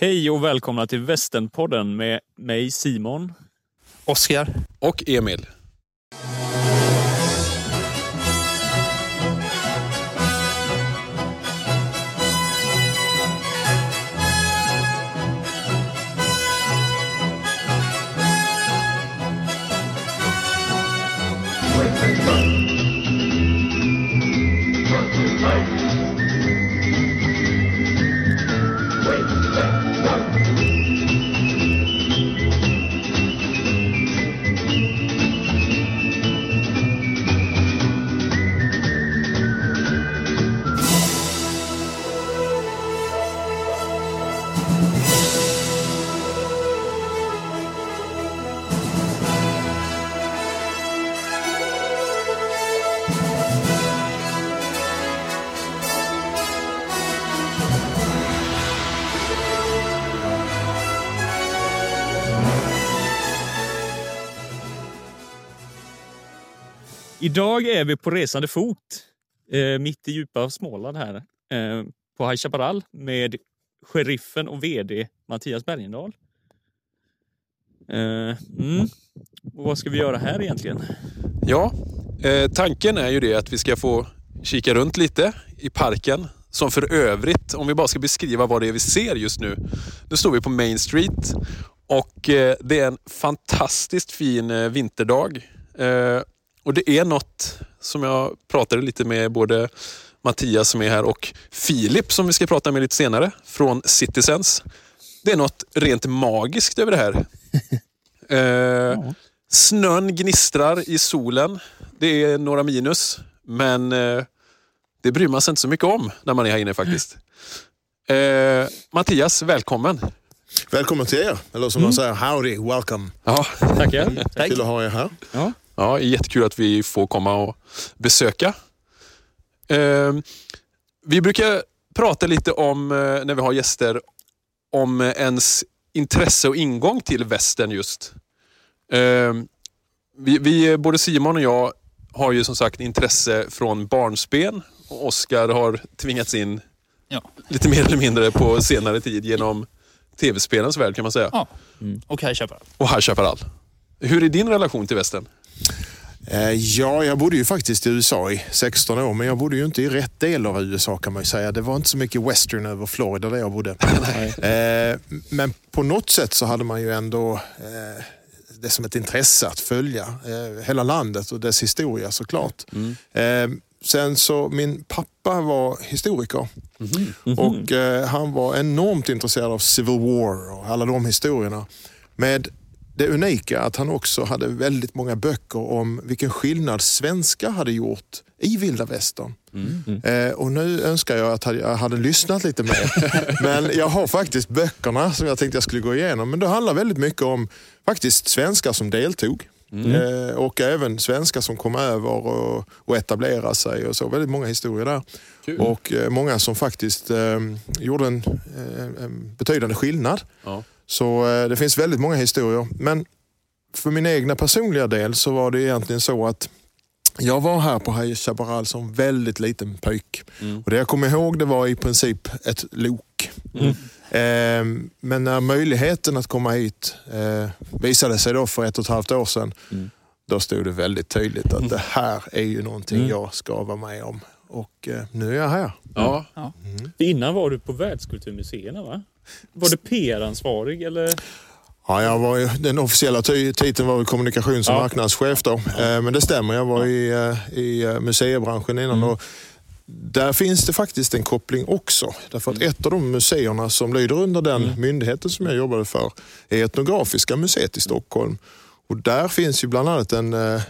Hej och välkomna till Västernpodden med mig Simon. Oskar. Och Emil. Idag är vi på resande fot eh, mitt i djupa Småland här eh, på High Chaparral med sheriffen och vd Mattias Bergendahl. Eh, mm. och vad ska vi göra här egentligen? Ja, eh, tanken är ju det att vi ska få kika runt lite i parken. Som för övrigt, om vi bara ska beskriva vad det är vi ser just nu. Nu står vi på Main Street och eh, det är en fantastiskt fin eh, vinterdag. Eh, och det är något som jag pratade lite med både Mattias som är här och Filip som vi ska prata med lite senare från Citizens. Det är något rent magiskt över det här. Eh, Ja. Snön gnistrar i solen. Det är några minus, men eh, det bryr man sig inte så mycket om när man är här inne faktiskt. Eh, Mattias, välkommen. Välkommen till er, eller som man säger, howdy, welcome. Ja, Tackar. Tack. Kul att ha er här. Ja. Ja, jättekul att vi får komma och besöka. Eh, vi brukar prata lite om, eh, när vi har gäster, om ens intresse och ingång till västern just. Eh, vi, vi, både Simon och jag har ju som sagt intresse från barnsben och Oskar har tvingats in Ja. lite mer eller mindre på senare tid genom tv-spelens värld kan man säga. Ja. Och High Chaparral. Och High Chaparral. Hur är din relation till västern? Eh, ja, jag bodde ju faktiskt i USA i 16 år, men jag bodde ju inte i rätt del av USA kan man ju säga. Det var inte så mycket western över Florida där jag bodde. Eh, men på något sätt så hade man ju ändå eh, det som ett intresse att följa hela landet och dess historia såklart. Eh, sen så, min pappa var historiker och eh, han var enormt intresserad av Civil War och alla de historierna. Med det unika att han också hade väldigt många böcker om vilken skillnad svenskar hade gjort i vilda västern. Eh, och nu önskar jag att jag hade lyssnat lite mer. Men jag har faktiskt böckerna som jag tänkte jag skulle gå igenom. Men det handlar väldigt mycket om faktiskt svenskar som deltog. Eh, och även svenskar som kom över och, och etablerade sig och så. Väldigt många historier där. Kul. Och eh, många som faktiskt eh, gjorde en, eh, en betydande skillnad. Ja. Så eh, det finns väldigt många historier. Men för min egna personliga del så var det egentligen så att jag var här på High Chaparral som väldigt liten pojk. Och det jag kommer ihåg det var i princip ett lok. Eh, men när möjligheten att komma hit eh, visade sig då för ett och ett halvt år sedan. Då stod det väldigt tydligt att det här är ju någonting jag ska vara med om. Och eh, nu är jag här. Ja. Innan var du på världskulturmuseerna va? Var du PR-ansvarig eller? Ja, jag var ju, den officiella titeln var väl kommunikations och Ja. marknadschef då. Eh, Men det stämmer, jag var i, eh, i museibranschen innan. Och där finns det faktiskt en koppling också. Därför att ett av de museerna som lyder under den myndigheten som jag jobbade för är Etnografiska museet i Stockholm. Och där finns ju bland annat en eh,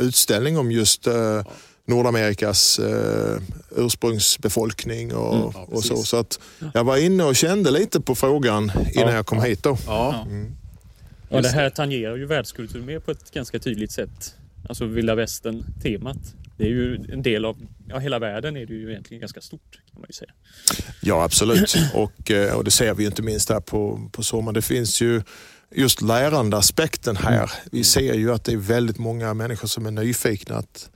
utställning om just eh, Nordamerikas eh, ursprungsbefolkning och, och så. Så att jag var inne och kände lite på frågan innan Ja. jag kom hit. Då. Ja. Ja, det här tangerar ju världskultur med på ett ganska tydligt sätt. Alltså vilda västern-temat. Det är ju en del av, ja hela världen är det ju egentligen ganska stort kan man ju säga. Ja, absolut. Och, eh, och det ser vi ju inte minst här på, på sommaren. Det finns ju just lärandeaspekten här. Vi ser ju att det är väldigt många människor som är nyfikna att,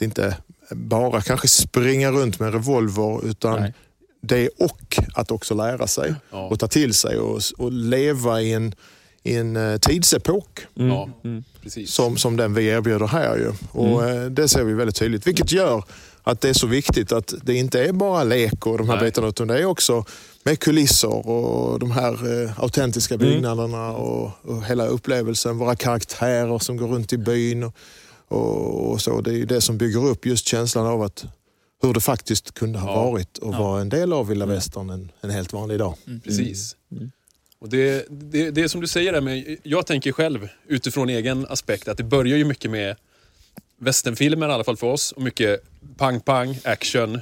att inte bara kanske springa runt med revolver utan Nej. det och att också lära sig Ja. och ta till sig och, och leva i en, i en eh, tidsepok Ja, precis. som, som den vi erbjuder här. Ju. Och eh, Det ser vi väldigt tydligt. Vilket gör att det är så viktigt att det inte är bara lek och de här Nej. bitarna utan det är också med kulisser och de här eh, autentiska byggnaderna och, och hela upplevelsen. Våra karaktärer som går runt i byn. Och, och, och så. Det är ju det som bygger upp just känslan av att hur det faktiskt kunde ha Ja. varit och vara en del av vilda västern en, en helt vanlig dag. Precis. Och det, det, det är som du säger, där med, jag tänker själv utifrån egen aspekt att det börjar ju mycket med westernfilmer i alla fall för oss. Och mycket pang-pang, action.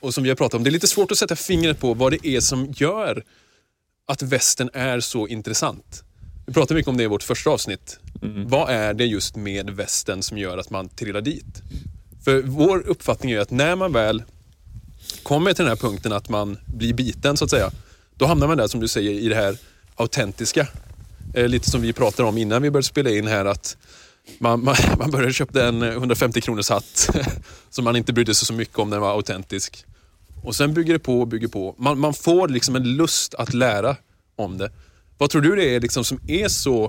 Och som vi har pratat om, det är lite svårt att sätta fingret på vad det är som gör att västern är så intressant. Vi pratade mycket om det i vårt första avsnitt. Mm. Vad är det just med västen som gör att man trillar dit? För vår uppfattning är att när man väl kommer till den här punkten att man blir biten så att säga. Då hamnar man där som du säger i det här autentiska. Eh, lite som vi pratade om innan vi började spela in här att man, man, man började köpa en 150 kronors hatt som man inte brydde sig så mycket om när den var autentisk. Och sen bygger det på och bygger på. Man, man får liksom en lust att lära om det. Vad tror du det är liksom som är så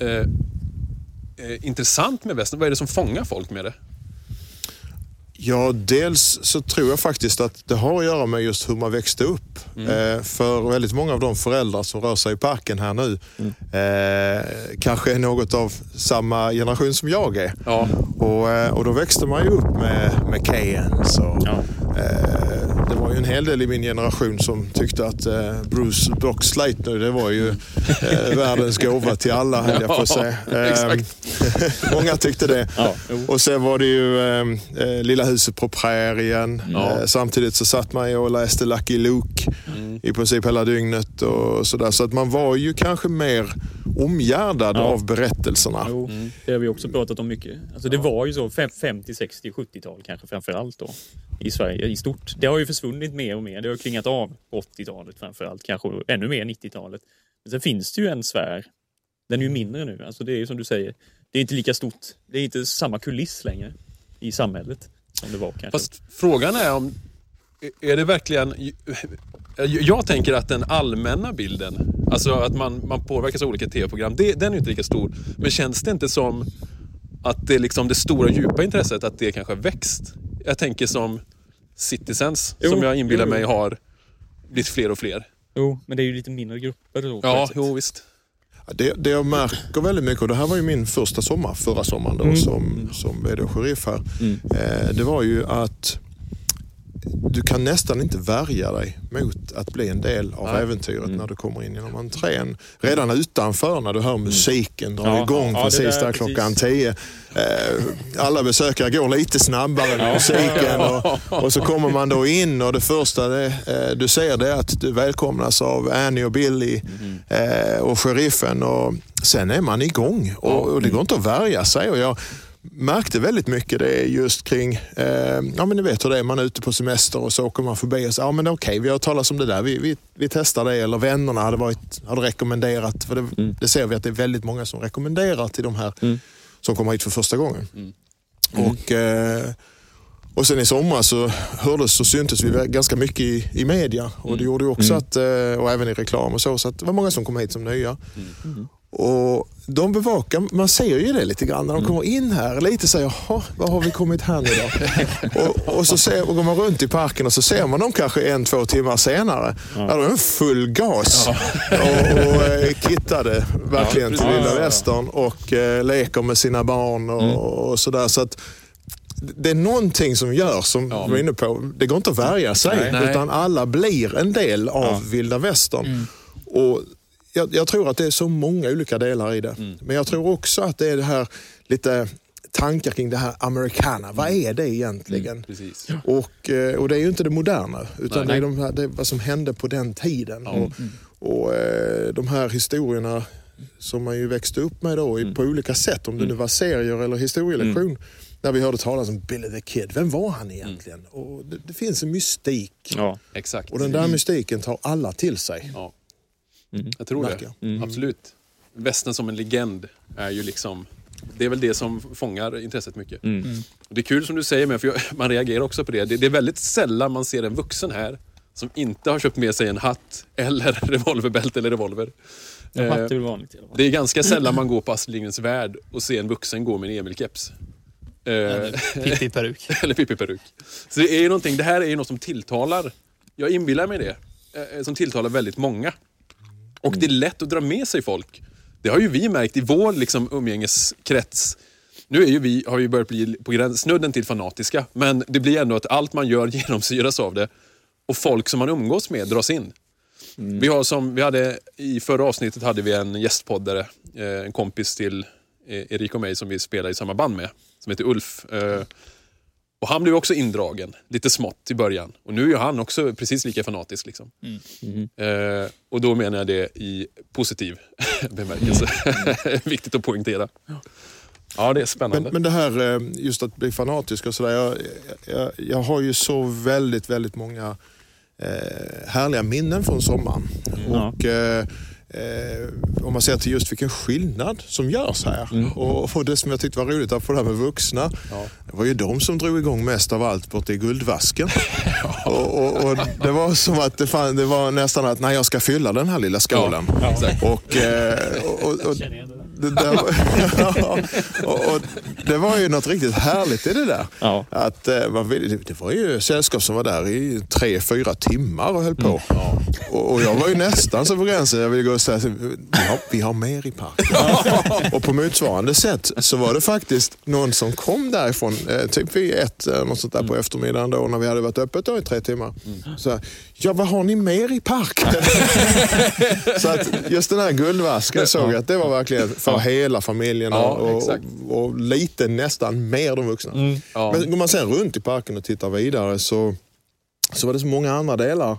eh, eh, intressant med västern? Vad är det som fångar folk med det? Ja, dels så tror jag faktiskt att det har att göra med just hur man växte upp. Eh, för väldigt många av de föräldrar som rör sig i parken här nu eh, kanske är något av samma generation som jag är. Ja. Och, eh, och då växte man ju upp med, med Keynes och Ja. eh, en hel del i min generation som tyckte att eh, Bruce Boxleitner, det var ju eh, världens gåva till alla höll jag på att säga. Ja, Eh, många tyckte det. Ja. Och sen var det ju eh, eh, Lilla huset på prärien. Ja. Eh, samtidigt så satt man ju och läste Lucky Luke Mm. i princip hela dygnet. Och sådär. Så att man var ju kanske mer omgärdad Ja. av berättelserna. Jo, det har vi också pratat om mycket. Alltså det var ju så fem- 50, 60, 70-tal kanske framför allt då i Sverige i stort. Det har ju försvunnit kommit mer och mer. Det har klingat av 80-talet framförallt, kanske ännu mer 90-talet. Men sen finns det ju en sfär. Den är ju mindre nu. Alltså det är ju som du säger, det är inte lika stort. Det är inte samma kuliss längre i samhället som det var kanske. Fast frågan är om, är det verkligen... Jag tänker att den allmänna bilden, alltså att man, man påverkas av olika tv-program, det, den är inte lika stor. Men känns det inte som att det, liksom det stora djupa intresset, att det kanske har växt? Jag tänker som Citizens, Jo, som jag inbillar jo, jo. mig har blivit fler och fler. Jo, men det är ju lite mindre grupper då. Ja, jo visst. Det, det jag märker väldigt mycket, och det här var ju min första sommar förra sommaren då, som, som vd och sheriff här. Eh, det var ju att du kan nästan inte värja dig mot att bli en del av Nej. äventyret när du kommer in genom entrén. Redan utanför när du hör musiken dra Ja, igång ja, precis där, där klockan precis. tio. Eh, alla besökare går lite snabbare med musiken och, och så kommer man då in och det första det, eh, du ser det är att du välkomnas av Annie och Billy eh, och sheriffen och sen är man igång och, och det går inte att värja sig. Och jag, märkte väldigt mycket det just kring, eh, ja men ni vet hur det är, man är ute på semester och så åker man förbi och säger, ja men okej, vi har talat om det där, vi, vi, vi testar det. Eller vännerna hade, varit, hade rekommenderat, för det, det ser vi att det är väldigt många som rekommenderar till de här som kommer hit för första gången. Och, eh, och sen i somras så hördes och syntes vi ganska mycket i, i media. Och det gjorde ju också att, eh, och även i reklam och så, så att det var många som kom hit som nya. Och de bevakar, man ser ju det lite grann när de kommer in här. Lite så här, jaha, vad har vi kommit här nu då? och, och så ser, och går man runt i parken och så ser man dem kanske en, två timmar senare. Ja. Då är de full gas och, och eh, kittade verkligen till vilda Ja, ja, ja. västern och eh, leker med sina barn och, och sådär. Så att, det är någonting som gör, som Ja. vi var inne på, det går inte att värja sig. Nej. Nej. Utan alla blir en del av vilda västern. Och jag, jag tror att det är så många olika delar i det. Men jag tror också att det är det här lite tankar kring det här americana. Vad är det egentligen? Precis. Och, eh, och det är ju inte det moderna, utan Nej. det är de här, det är vad som hände på den tiden. Och, och eh, de här historierna som man ju växte upp med då i, på olika sätt, om det nu var serier eller historielektion. När vi hörde talas om Billy the Kid, vem var han egentligen? Och det, det finns en mystik. Ja. Exakt. Och den där mystiken tar alla till sig. Ja. Jag tror Märker det. Absolut. Västern som en legend är ju liksom... Det är väl det som fångar intresset mycket. Och Det är kul som du säger, med, för jag, man reagerar också på det. det. Det är väldigt sällan man ser en vuxen här som inte har köpt med sig en hatt eller revolverbälte eller revolver. Eh, hatt är väl vanligt i alla fall. Det är ganska sällan man går på Astrid Lindgrens Värld och ser en vuxen gå med en Emil-keps. Eh, Pippi-peruk. eller Pippi-peruk. Så det är ju det här är ju något som tilltalar, jag inbillar mig det, eh, som tilltalar väldigt många. Och det är lätt att dra med sig folk. Det har ju vi märkt i vår liksom, umgängeskrets. Nu är ju vi, har vi börjat bli på gräns, snudden till fanatiska, men det blir ändå att allt man gör genomsyras av det. Och folk som man umgås med dras in. Vi har som, vi hade, I förra avsnittet hade vi en gästpoddare, eh, en kompis till eh, Erik och mig som vi spelar i samma band med, som heter Ulf. Och han blev också indragen, lite smått i början. Och nu är ju han också precis lika fanatisk. Liksom. Eh, och då menar jag det i positiv bemärkelse. Viktigt att poängtera. Ja, det är spännande. Men, men det här eh, just att bli fanatisk och sådär. Jag, jag, jag har ju så väldigt, väldigt många eh, härliga minnen från sommaren. Och, eh, eh, om man ser till just vilken skillnad som görs här. Och, och det som jag tyckte var roligt att få det här med vuxna. Det var ju de som drog igång mest av allt borta i Guldvasken. och, och, och det var som att det, fan, det var nästan att när jag ska fylla den här lilla skålen. exakt. Och, eh, och, och, det, där, ja, och, och det var ju något riktigt härligt i det där. Ja. Att, eh, man det, det var ju sällskap som var där i tre, fyra timmar och höll på. Och, och jag var ju nästan så på gränsen. Jag ville gå och säga, har, vi har mer i parken. och på motsvarande sätt så var det faktiskt någon som kom därifrån, eh, typ vid ett, eh, något sånt där på eftermiddagen då, när vi hade varit öppet då i tre timmar. Så, här, ja, vad har ni mer i parken? så att just den här guldvasken såg jag att det var verkligen för hela familjen Ja, och, och, och lite nästan mer de vuxna. Ja. Men går man sen runt i parken och tittar vidare så, så var det så många andra delar.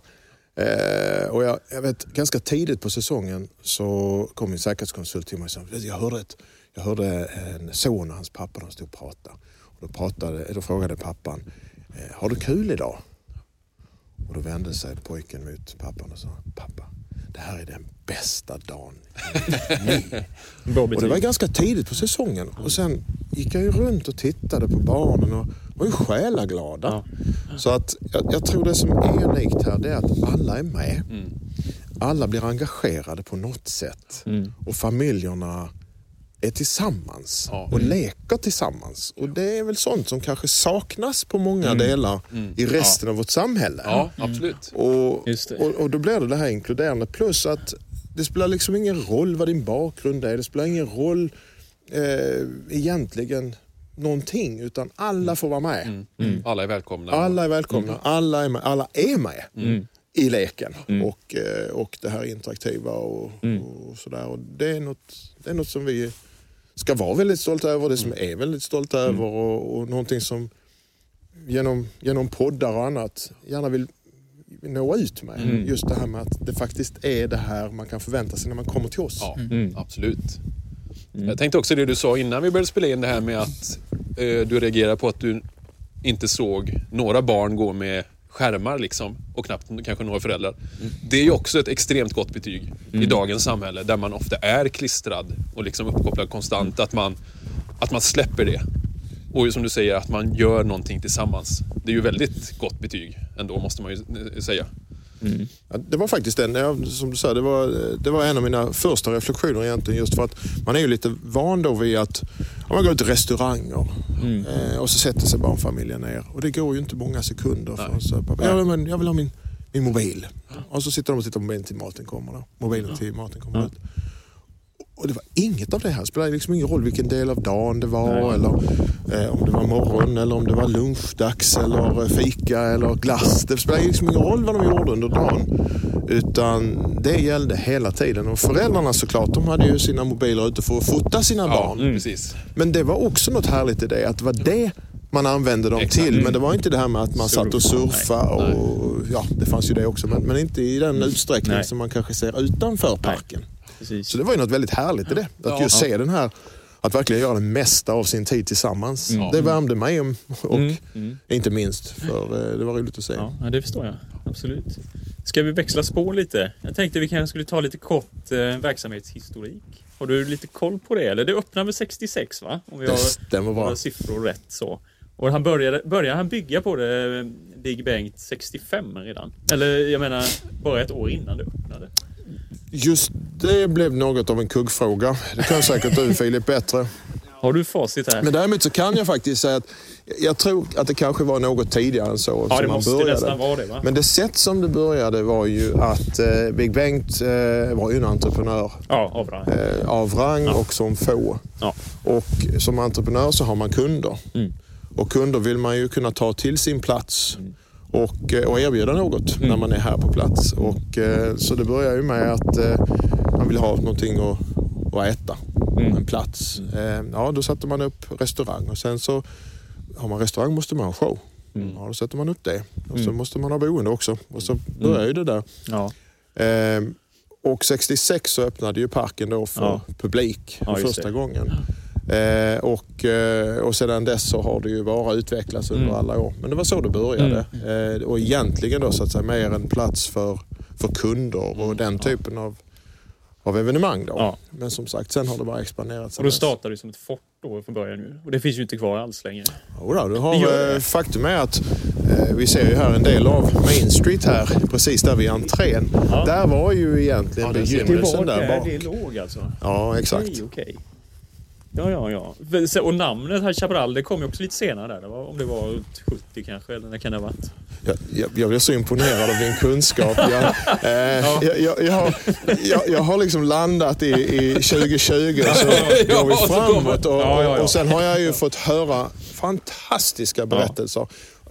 Eh, och jag, jag vet, ganska tidigt på säsongen så kom en säkerhetskonsult till mig och sa jag hörde, ett, jag hörde en son och hans pappa de stod och pratade. Och då, pratade, då frågade pappan, eh, har du kul idag? Och då vände sig pojken mot pappan och sa, pappa, det här är den bästa dagen i mitt liv." Bra Och det var ganska tidigt på säsongen. Och sen gick jag ju runt och tittade på barnen och var ju själaglada. Så att jag, jag tror det som är unikt här det är att alla är med. Alla blir engagerade på något sätt. Och familjerna är tillsammans Ja. och leker tillsammans. Och det är väl sånt som kanske saknas på många delar i resten av vårt samhälle. ja, absolut. Och, och, och då blir det det här inkluderande. Plus att det spelar liksom ingen roll vad din bakgrund är. Det spelar ingen roll eh, egentligen någonting. Utan alla får vara med. Alla är välkomna. Alla är välkomna. Alla är med, alla är med i leken. Och, eh, och det här interaktiva och, och sådär. Och det, är något, det är något som vi ska vara väldigt stolta över. Det som är väldigt stolta över. Och, och någonting som genom, genom poddar och annat gärna vill nå ut med. Just det här med att det faktiskt är det här man kan förvänta sig när man kommer till oss. Ja, absolut. Jag tänkte också det du sa innan vi började spela in det här med att eh, du reagerar på att du inte såg några barn gå med skärmar liksom och knappt kanske några föräldrar. Det är ju också ett extremt gott betyg i dagens samhälle där man ofta är klistrad och liksom uppkopplad konstant. Att man, att man släpper det. Och som du säger, att man gör någonting tillsammans. Det är ju väldigt gott betyg ändå måste man ju eh, säga. Ja, det var faktiskt den, ja, som du sa, det var, det var en av mina första reflektioner egentligen. Just för att man är ju lite van då vid att ja, man går till restauranger eh, och så sätter sig barnfamiljen ner. Och det går ju inte många sekunder förrän så pappa, ja, men jag vill ha min, min mobil. Och så sitter de och tittar på mobilen till maten kommer. Då. Mobilen till maten kommer ut. Och det var inget av det här. Det spelade liksom ingen roll vilken del av dagen det var. Eller eh, om det var morgon eller om det var lunchdags eller eh, fika eller glass. Det spelade liksom ingen roll vad de gjorde under dagen. Utan det gällde hela tiden. Och föräldrarna såklart, de hade ju sina mobiler ute för att fota sina barn. precis. Men det var också något härligt i det. Att det var det man använde dem Exakt. till. Men det var inte det här med att man satt och surfade. Och, ja, det fanns ju det också. Men, men inte i den utsträckning Nej. som man kanske ser utanför parken. Så det var ju något väldigt härligt i det. Att Ja. just se den här, att verkligen göra det mesta av sin tid tillsammans. Det värmde mig om- och inte minst för eh, det var roligt att se. Ja, ja, det förstår jag. Absolut. Ska vi växla spår lite? Jag tänkte vi kanske skulle ta lite kort eh, verksamhetshistorik. Har du lite koll på det? Eller det öppnar väl 66 va? Om vi Det har stämmer bra. siffror rätt så. Och han började, började han bygga på det, Big Bengt 65 redan? Eller jag menar, bara ett år innan det öppnade? Just det blev något av en kuggfråga. Det kan säkert du Filip bättre. Har du facit här? Men däremot så kan jag faktiskt säga att jag tror att det kanske var något tidigare än så. ja, det måste började. nästan vara det va? Men det sätt som det började var ju att eh, Big Bengt eh, var ju en entreprenör Ja, av rang. eh, av rang Ja. och som få. Ja. Och som entreprenör så har man kunder. Mm. Och kunder vill man ju kunna ta till sin plats Mm. och, eh, och erbjuda något när man är här på plats. Och, eh, så det börjar ju med att eh, man vill ha någonting att, att äta. Mm. En plats. Ja, då satte man upp restaurang och sen så har man restaurang måste man ha show. Mm. Ja, då sätter man upp det. Och så Mm. måste man ha boende också. Och så börjar ju det där. Ja. Och 66 så öppnade ju parken då för Ja. publik Ja, för just första det. gången. Eh, och, eh, och sedan dess så har det ju bara utvecklats under Mm. alla år. Men det var så det började. Eh, och egentligen då så att säga mer en plats för, för kunder och den typen av, av evenemang. Då. Ja. Men som sagt, sen har det bara expanderat. Och då startade du som ett fort då från början nu. Och det finns ju inte kvar alls längre. Jodå, du har, Det det. eh, faktum är att eh, vi ser ju här en del av Main Street här, precis där vid entrén. Ja. Där var ju egentligen Ja, där ser man. Det begynnelsen var där där bak. det låg alltså? Ja, exakt. Okej, okej. Ja, ja, ja. Och namnet här Chaparral, det kom ju också lite senare där. Det var, om det var runt 70 kanske, eller när kan det ha varit? Jag, jag, jag blir så imponerad av din kunskap. Jag, eh, jag, jag, jag, har, jag, har liksom landat i, i 2020 och så går vi och framåt. Och, Ja, ja, ja. och sen har jag ju fått höra fantastiska berättelser.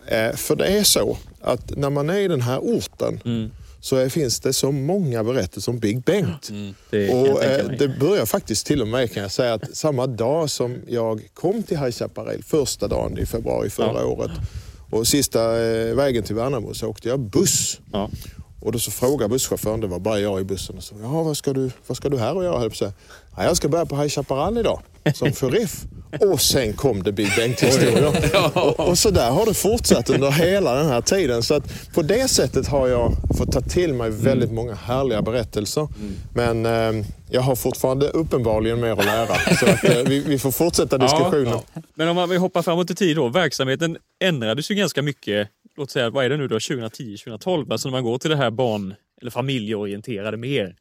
Eh, för det är så att när man är i den här orten Mm. Så finns det så många berättelser om Big Bengt. Det kan jag Och, eh, det börjar faktiskt till och med kan jag säga att samma dag som jag kom till High Chaparral, första dagen i februari förra Ja. året och sista eh, vägen till Värnamo så åkte jag buss. Ja. Och då så frågade busschauffören, det var bara jag i bussen, och så, Jaha, vad, ska du, vad ska du här och göra? "Ja, Jag ska börja på High Chaparral idag, som sheriff. och sen kom det Big Bengt-historier. och, och så där har det fortsatt under hela den här tiden. Så att på det sättet har jag fått ta till mig väldigt många härliga berättelser. Men eh, jag har fortfarande uppenbarligen mer att lära. Så att, eh, vi, vi får fortsätta diskussionen. Ja, ja. Men om man vill hoppa framåt i tid då. Verksamheten ändrades ju ganska mycket. Låt säga, vad är det nu då? 2010, 2012? Alltså när man går till det här barn eller familjeorienterade mer.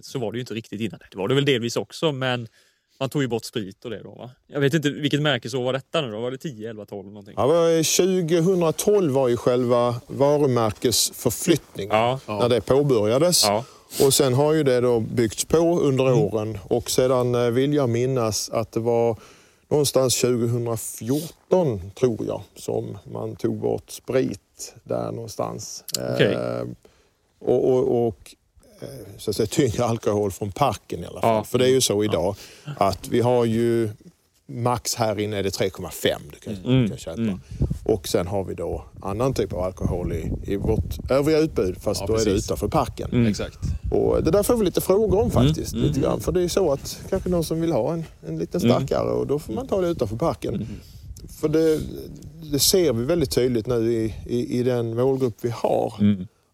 Så var det ju inte riktigt innan. Det var det väl delvis också, men man tog ju bort sprit och det då va? Jag vet inte, vilket märkesår var detta nu då? Var det 10, 11, 12 någonting? Ja, men 2012 var ju själva varumärkesförflyttningen Ja. när det påbörjades. Ja. Och sen har ju det då byggts på under åren och sedan eh, vill jag minnas att det var någonstans 2014 tror jag som man tog bort sprit där någonstans. Okej. Eh, och, och, och eh, så att säga, tyngre alkohol från parken i alla fall. Ja. För det är ju så idag att vi har ju max här inne är det 3,5 du kan, Mm. kan köpa. Mm. Och sen har vi då annan typ av alkohol i, i vårt övriga utbud fast Ja, då är det precis. utanför parken. Mm. Exakt. Och det där får vi lite frågor om faktiskt. Mm. Lite grann. För det är så att kanske någon som vill ha en, en lite Mm. starkare och då får man ta det utanför parken. För det, det ser vi väldigt tydligt nu i, i, i den målgrupp vi har.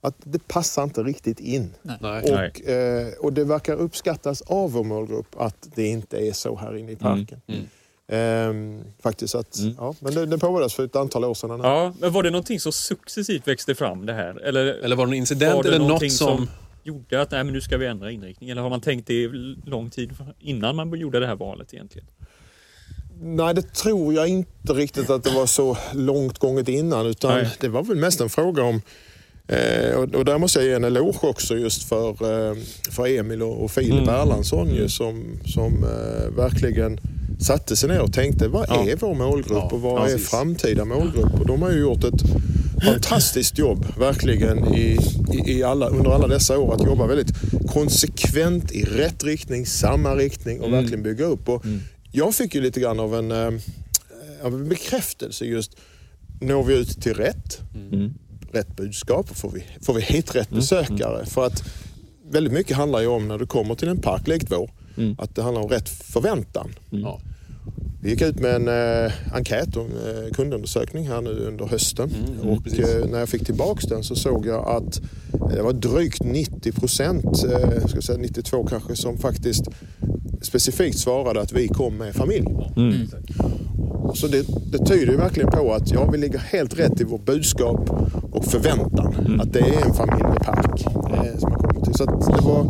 Mm. Att det passar inte riktigt in. Nej. Och, eh, och det verkar uppskattas av vår målgrupp att det inte är så här inne i parken. Mm. Ehm, faktiskt att, Mm. ja, men det, det påbörjades för ett antal år sedan. Ja, men var det någonting som successivt växte fram det här? Eller, Eller var det en incident det eller någonting något som... gjorde att nej, men nu ska vi ändra inriktning? Eller har man tänkt det lång tid innan man gjorde det här valet egentligen? Nej, det tror jag inte riktigt att det var så långt gånget innan. Utan Nej. det var väl mest en fråga om Eh, och, och där måste jag ge en eloge också just för, eh, för Emil och, och Filip Mm. Erlandsson ju, som, som eh, verkligen satte sig ner och tänkte vad Ja. är vår målgrupp Ja, och vad ja, är precis. framtida målgrupp? Och de har ju gjort ett fantastiskt jobb verkligen i, i, i alla, under alla dessa år att jobba väldigt konsekvent i rätt riktning, samma riktning och Mm. verkligen bygga upp. Och Mm. Jag fick ju lite grann av en, eh, av en bekräftelse just når vi ut till rätt? Mm. Rätt budskap? Får vi, får vi hit rätt besökare? För att väldigt mycket handlar ju om när du kommer till en park likt vår, Mm. att det handlar om rätt förväntan. Ja. Vi gick ut med en eh, enkät och en eh, kundundersökning här nu under hösten. Mm, och eh, när jag fick tillbaks den så såg jag att det var drygt 90 procent, eh, ska säga 92 kanske, som faktiskt specifikt svarade att vi kom med familj. Mm. Så det, det tyder ju verkligen på att ja, vi ligger helt rätt i vårt budskap och förväntan. Att det är en familjepark eh, som man kommer till. Så att det, var,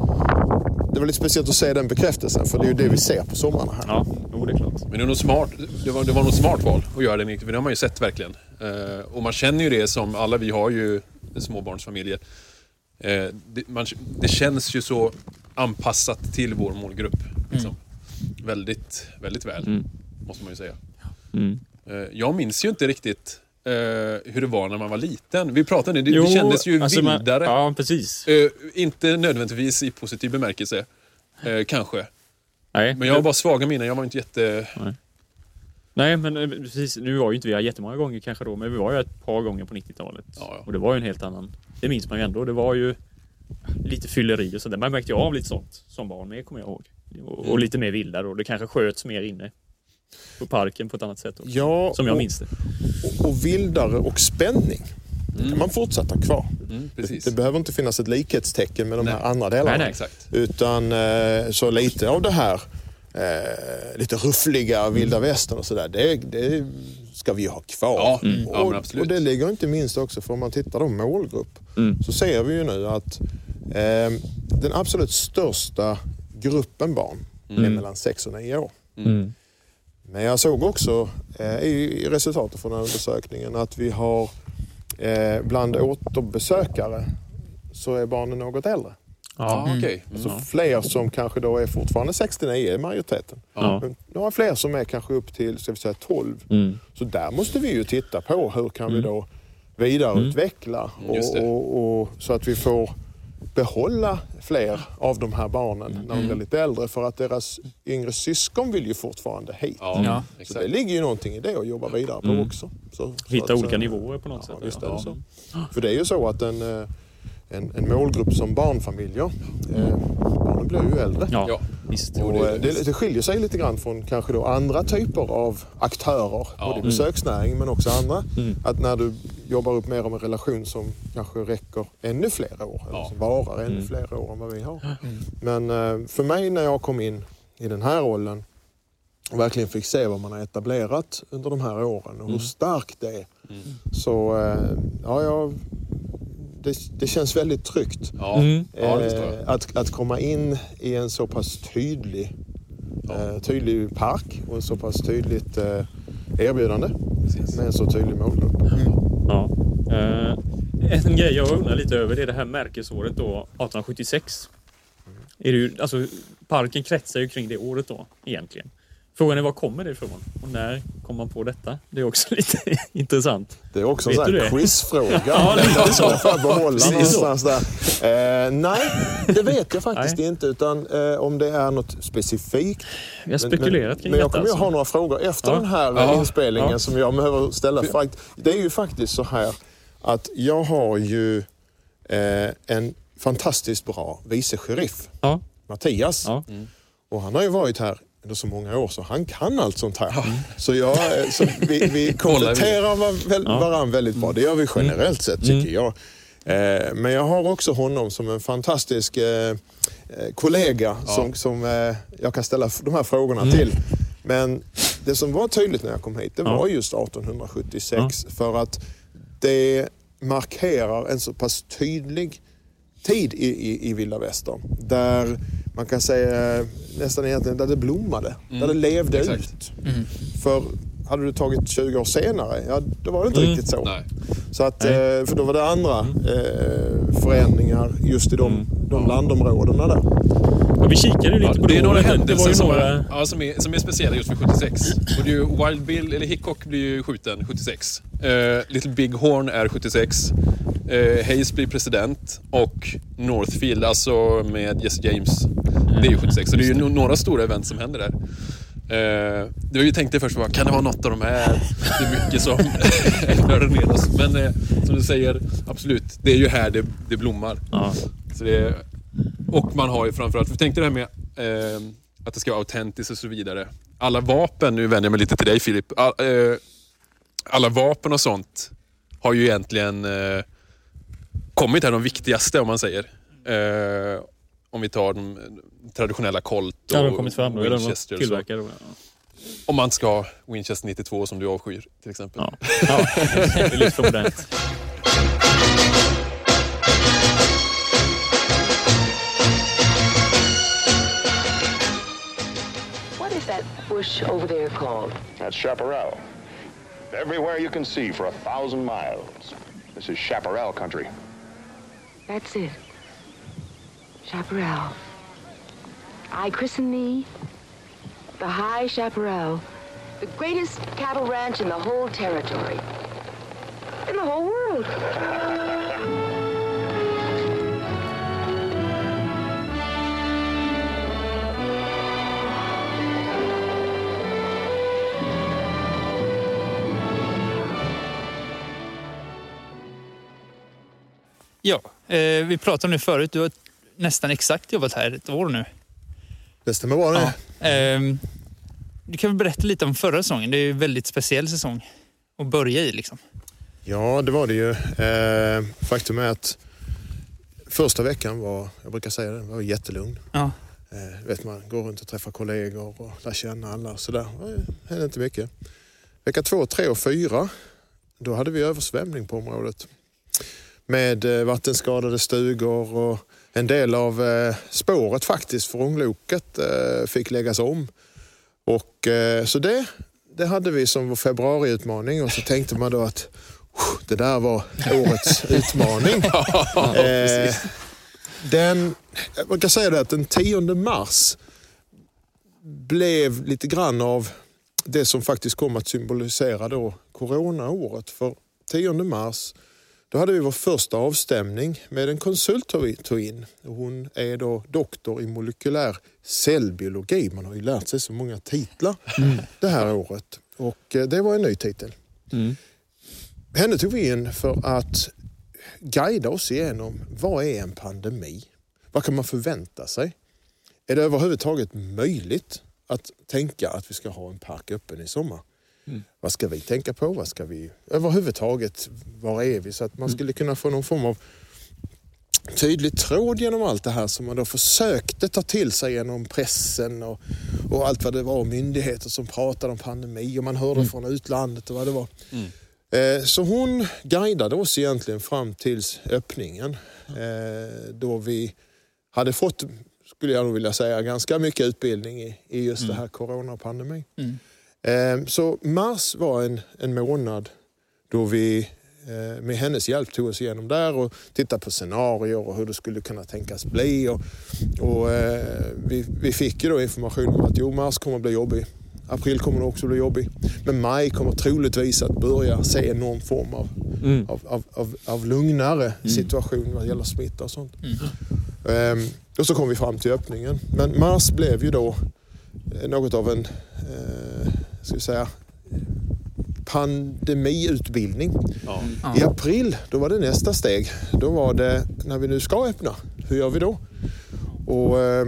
det var lite speciellt att se den bekräftelsen för det är ju det vi ser på sommarna här. Ja, jo, det är klart. Men det, är nog smart, det, var, det var nog smart val att göra den, för det har man ju sett verkligen. Eh, och man känner ju det som, alla vi har ju småbarnsfamiljer. Eh, det, man, det känns ju så anpassat till vår målgrupp. Liksom. Väldigt, väldigt väl, Mm. måste man ju säga. Mm. Eh, jag minns ju inte riktigt eh, hur det var när man var liten. Vi pratade om det, det, kändes ju alltså man- vildare. ja, precis. Eh, inte nödvändigtvis i positiv bemärkelse, eh, kanske. Nej, Men jag har bara svaga minnen, jag var inte jätte... Nej, men eh, precis. Nu var ju inte vi här jättemånga gånger kanske då, men vi var ju ett par gånger på 90-talet. Ja, ja. Och det var ju en helt annan... Det minns man ju ändå. Det var ju lite fylleri och sådär. Man märkte ju av lite sånt som barn med, kommer jag ihåg. Och, Mm. och lite mer vildare och det kanske sköts mer inne på parken på ett annat sätt också. Ja, Som jag och, minns det. och, och vildare och spänning kan man fortsätta kvar. Mm, Det, det behöver inte finnas ett likhetstecken med de här Nej. andra delarna. Nej, nej. Exakt. Utan eh, så lite av det här eh, lite ruffliga vilda västern och sådär, det, det ska vi ha kvar. Ja, mm. ja, och, absolut. och det ligger inte minst också för om man tittar på målgrupp Mm. så ser vi ju nu att eh, den absolut största gruppen barn är Mm. mellan 6 och 9 år. Mm. Men jag såg också eh, i, i resultatet från den undersökningen att vi har eh, bland återbesökare så är barnen något äldre. Ja, okej. Mm. Så fler som kanske då är fortfarande 69 är majoriteten. Ja. Men Några fler som är kanske upp till ska vi säga, 12. Mm. Så där måste vi ju titta på hur kan vi då vidareutveckla Mm, och, och, och, så att vi får behålla fler av de här barnen när Mm. de blir lite äldre. För att deras yngre syskon vill ju fortfarande hit. Ja. Så exakt. det ligger ju någonting i det att jobba vidare på Mm. också. Så, Hitta så att olika säga- nivåer på något Ja, sätt. visst är ja. det så. För det är ju så att en, eh, en, en målgrupp som barnfamiljer, eh, barnen blir ju äldre. Ja, visst. Och det- eh, det, det skiljer sig lite grann från kanske då andra typer av aktörer, Ja. både i besöksnäring men också andra. Mm. Att när du jobbar upp mer om en relation som kanske räcker ännu fler år, eller Ja. som varar ännu Mm. fler år än vad vi har. Men eh, för mig när jag kom in i den här rollen och verkligen fick se vad man har etablerat under de här åren och hur starkt det är. Så eh, ja, jag, det, det känns väldigt tryggt. Ja, Mm. ja. Eh, att, att komma in i en så pass tydlig, eh, tydlig park och en så pass tydligt eh, erbjudande Precis. med en så tydlig målgrupp. Ja. Eh, en grej jag undrar lite över det är det här märkesåret då, 1876. Är det ju, alltså, parken kretsar ju kring det året då egentligen. Frågan är var kommer det ifrån och när kom man på detta? Det är också lite intressant. Det är också en sån här quizfråga. Ja, lite så. Jag får behålla Precis någonstans där. Eh, nej, det vet jag faktiskt inte. Utan eh, om det är något specifikt. Vi har spekulerat men, kring men jag detta. kommer alltså. ha några frågor efter Ja. den här Ja. inspelningen Ja. som jag behöver ställa. Det är ju faktiskt så här att jag har ju eh, en fantastiskt bra vice sheriff. Mattias. Och han har ju varit här under så många år så han kan allt sånt här. Så, jag, eh, så vi, vi kompletterar Ja. varandra väldigt bra. Det gör vi generellt sett tycker Mm. jag. Eh, men jag har också honom som en fantastisk eh, kollega som, som eh, jag kan ställa de här frågorna till. Men det som var tydligt när jag kom hit, det Ja. var just 1876. För att det markerar en så pass tydlig tid i, i, i vilda västern. Där man kan säga nästan egentligen där det blommade. Där det levde exakt. ut. För hade du tagit 20 år senare, ja då var det inte Mm. riktigt så. Nej. Så att, Nej. eh, för då var det andra eh, förändringar just i de, de landområdena där. Och vi kikade ju lite Ja, på det är några. Det händelser som, några... är, ja, som, är, som är speciella just för 76. Och det är ju Wild Bill, eller Hickok blir ju skjuten 76. Eh, Little Big Horn är 76. Eh, Hayes blir president och Northfield, alltså med Jesse James, det är ju 76. Så det är ju några stora event som händer där. Eh, det var ju tänkte först, bara, kan det vara något av de här? Det är mycket som nördar ner oss. Men eh, som du säger, absolut, det är ju här det, det blommar. Ja. Så det, och man har ju framförallt, för tänk dig det här med eh, att det ska vara autentiskt och så vidare. Alla vapen, nu vänder jag mig lite till dig Filip. All, eh, alla vapen och sånt har ju egentligen eh, kommit här, de viktigaste om man säger. Eh, om vi tar de traditionella Colt och Ja, de kommit fram då. Eller de Winchester och. Om man ska ha Winchester 92 som du avskyr till exempel. Ja, ja det är lite för modernt. What is that bush over there called? That's chaparral. Everywhere you can see for a thousand miles. This is chaparral country. That's it. Chaparral. I christen thee the High Chaparral, the greatest cattle ranch in the whole territory. In the whole world. Ja, eh, vi pratade om det förut. Du har nästan exakt jobbat här ett år nu. Det stämmer bra det. Ja. Ehm, du kan väl berätta lite om förra säsongen. Det är ju en väldigt speciell säsong att börja i. Liksom. Ja, det var det ju. Eh, faktum är att första veckan var, jag brukar säga det, var jättelugn. Ja. Eh, vet man går runt och träffar kollegor och lär känna alla och sådär. Det hände inte mycket. Vecka två, tre och fyra, då hade vi översvämning på området. Med eh, vattenskadade stugor och en del av eh, spåret faktiskt för ångloket eh, fick läggas om. Och, så det, det hade vi som vår februariutmaning och så tänkte man då att "Oh, det där var årets utmaning. eh, den, man kan säga det att den 10 mars blev lite grann av det som faktiskt kom att symbolisera då coronaåret. För 10 mars då hade vi vår första avstämning med en konsult vi- tog in. Hon är då doktor i molekylär cellbiologi. Man har ju lärt sig så många titlar det här året. Och eh, det var en ny titel. Mm. Henne tog vi in för att guida oss igenom vad är en pandemi? Vad kan man förvänta sig? Är det överhuvudtaget möjligt att tänka att vi ska ha en park öppen i sommar? Vad ska vi tänka på? Vad ska vi överhuvudtaget, var är vi? Så att man skulle kunna få någon form av tydlig tråd genom allt det här som man då försökte ta till sig genom pressen och, och allt vad det var. Myndigheter som pratade om pandemi och man hörde från utlandet och vad det var. Eh, Så hon guidade oss egentligen fram till öppningen eh, då vi hade fått, skulle jag nog vilja säga, ganska mycket utbildning i, i just det här coronapandemin. Eh, Så mars var en, en månad då vi eh, med hennes hjälp tog oss igenom där och tittade på scenarier och hur det skulle kunna tänkas bli. Och, och, eh, vi, vi fick ju då information om att jo, mars kommer att bli jobbig. April kommer också att bli jobbig. Men maj kommer troligtvis att börja se någon form av, Mm. av, av, av, av lugnare situation vad gäller smitta och sånt. Ehm, och så kom vi fram till öppningen. Men mars blev ju då eh, något av en eh, ska vi säga, pandemiutbildning. Ja. I april då var det nästa steg. Då var det när vi nu ska öppna, hur gör vi då? Och eh,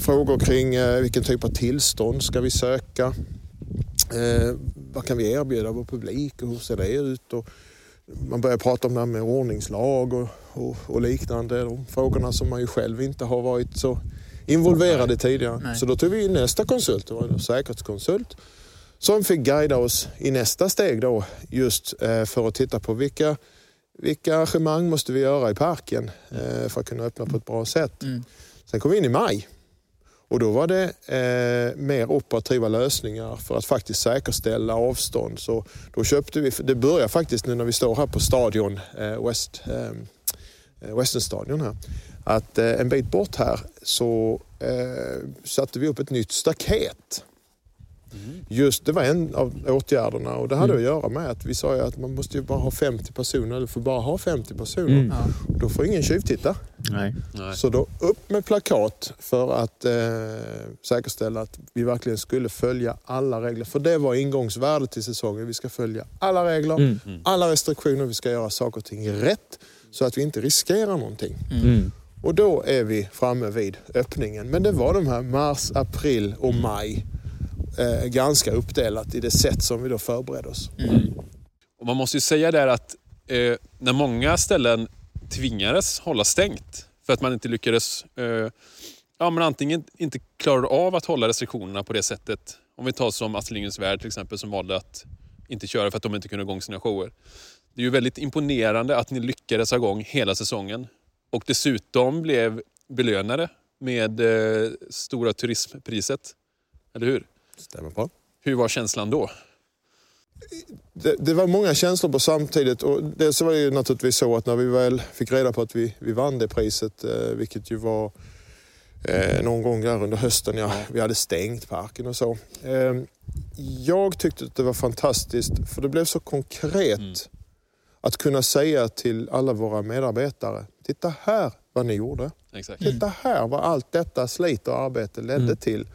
frågor kring eh, vilken typ av tillstånd ska vi söka? Eh, vad kan vi erbjuda vår publik och hur ser det ut? Och man börjar prata om det här med ordningslag och, och, och liknande. De frågorna som man ju själv inte har varit så involverad i tidigare. Nej. Så då tog vi in nästa konsult, det var en säkerhetskonsult som fick guida oss i nästa steg då just eh, för att titta på vilka, vilka arrangemang måste vi göra i parken eh, för att kunna öppna på ett bra sätt. Mm. Sen kom vi in i maj och då var det eh, mer operativa lösningar för att faktiskt säkerställa avstånd. Så då köpte vi, det börjar faktiskt nu när vi står här på stadion, eh, West, eh, Westernstadion här, att eh, en bit bort här så eh, satte vi upp ett nytt staket. Just det var en av åtgärderna och det hade att göra med att vi sa ju att man måste ju bara ha 50 personer, eller får bara ha 50 personer. Mm. Ja. Då får ingen tjuvtitta. Nej. Nej. Så då upp med plakat för att eh, säkerställa att vi verkligen skulle följa alla regler. För det var ingångsvärdet till säsongen. Vi ska följa alla regler, Mm. alla restriktioner. Vi ska göra saker och ting rätt så att vi inte riskerar någonting. Mm. Och då är vi framme vid öppningen. Men det var de här mars, april och maj. Eh, ganska uppdelat i det sätt som vi då förberedde oss. Mm. Och man måste ju säga där att eh, när många ställen tvingades hålla stängt för att man inte lyckades eh, ja, men antingen inte klarade av att hålla restriktionerna på det sättet Om vi tar som Astrid Lindgrens Värld till exempel som valde att inte köra för att de inte kunde ha igång sina shower. Det är ju väldigt imponerande att ni lyckades ha igång hela säsongen och dessutom blev belönade med eh, Stora Turismpriset. Eller hur? Stämmer bra. Hur var känslan då? Det, det var många känslor på samtidigt. Och dels var det ju naturligtvis så att när vi väl fick reda på att vi, vi vann det priset, eh, vilket ju var eh, någon gång där under hösten, ja, vi hade stängt parken och så. Eh, jag tyckte att det var fantastiskt för det blev så konkret att kunna säga till alla våra medarbetare, titta här vad ni gjorde. Exakt. Titta här vad allt detta slit och arbete ledde till.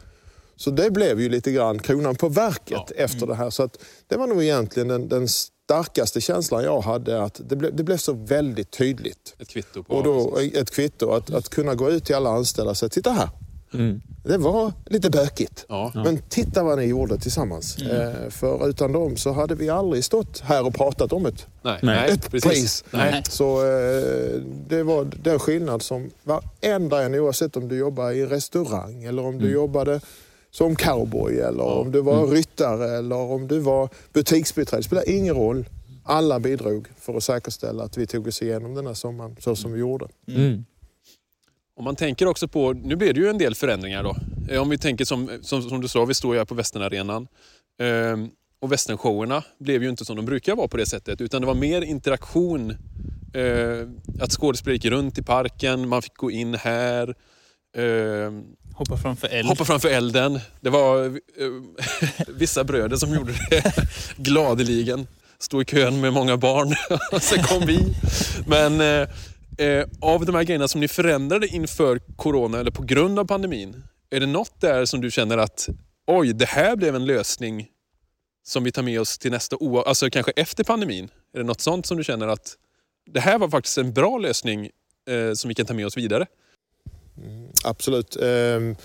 Så det blev ju lite grann kronan på verket Ja. efter det här. Så att det var nog egentligen den, den starkaste känslan jag hade, att det, ble, det blev så väldigt tydligt. Ett kvitto på... Och då ett kvitto, att, att kunna gå ut till alla anställda och säga, titta här. Det var lite bökigt. Ja. Men titta vad ni gjorde tillsammans. Eh, för utan dem så hade vi aldrig stått här och pratat om ett, Nej, ett precis. pris. Nej. Så eh, det var den skillnad som varenda en, oavsett om du jobbar i restaurang eller om du jobbade som cowboy eller om du var ryttare eller om du var butiksbiträde. Det spelar ingen roll. Alla bidrog för att säkerställa att vi tog oss igenom den här sommaren så som vi gjorde. Mm. Om man tänker också på, nu blir det ju en del förändringar då. Eh, Om vi tänker som, som, som du sa, vi står ju här på Västernarenan. Ehm, och västernshowerna blev ju inte som de brukar vara på det sättet. Utan det var mer interaktion. Eh, att skådespelare gick runt i parken, man fick gå in här. ehm, Hoppa framför eld. hoppa framför elden. Det var eh, vissa bröder som gjorde det gladeligen. Stod i kön med många barn sen kom vi. Men eh, eh, av de här grejerna som ni förändrade inför corona eller på grund av pandemin. Är det något där som du känner att oj, det här blev en lösning som vi tar med oss till nästa år, alltså kanske efter pandemin? Är det något sånt som du känner att det här var faktiskt en bra lösning eh, som vi kan ta med oss vidare? Absolut. Ehm,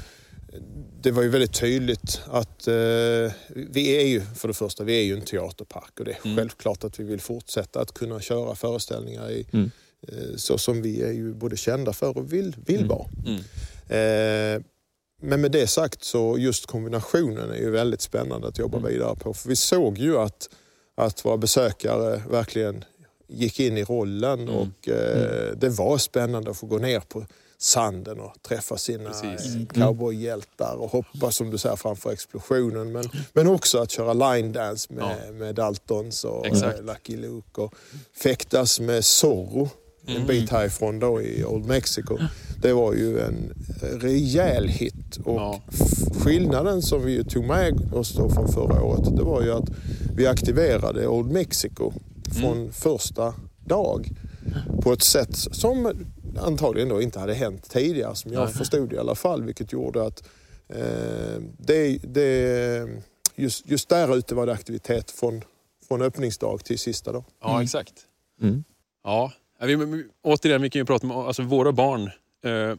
Det var ju väldigt tydligt att eh, vi är ju, för det första, vi är ju en teaterpark och det är självklart att vi vill fortsätta att kunna köra föreställningar i, eh, så som vi är ju både kända för och vill, vill vara. Eh, Men med det sagt så just kombinationen är ju väldigt spännande att jobba vidare på. För vi såg ju att, att våra besökare verkligen gick in i rollen och det var spännande att få gå ner på sanden och träffa sina Precis. eh, cowboyhjältar och hoppa som du säger framför explosionen. Men, men också att köra line dance med, med Daltons och Exakt. eh, Lucky Luke och fäktas med Zorro en bit härifrån då i Old Mexico. Det var ju en rejäl hit och Ja. skillnaden som vi tog med oss då från förra året det var ju att vi aktiverade Old Mexico från första dag på ett sätt som antagligen då inte hade hänt tidigare som jag förstod i alla fall vilket gjorde att eh, det, det, just, just där ute var det aktivitet från, från öppningsdag till sista dag. Ja, exakt. Mm. Ja, vi- återigen, vi kan ju prata om, alltså våra barn eh,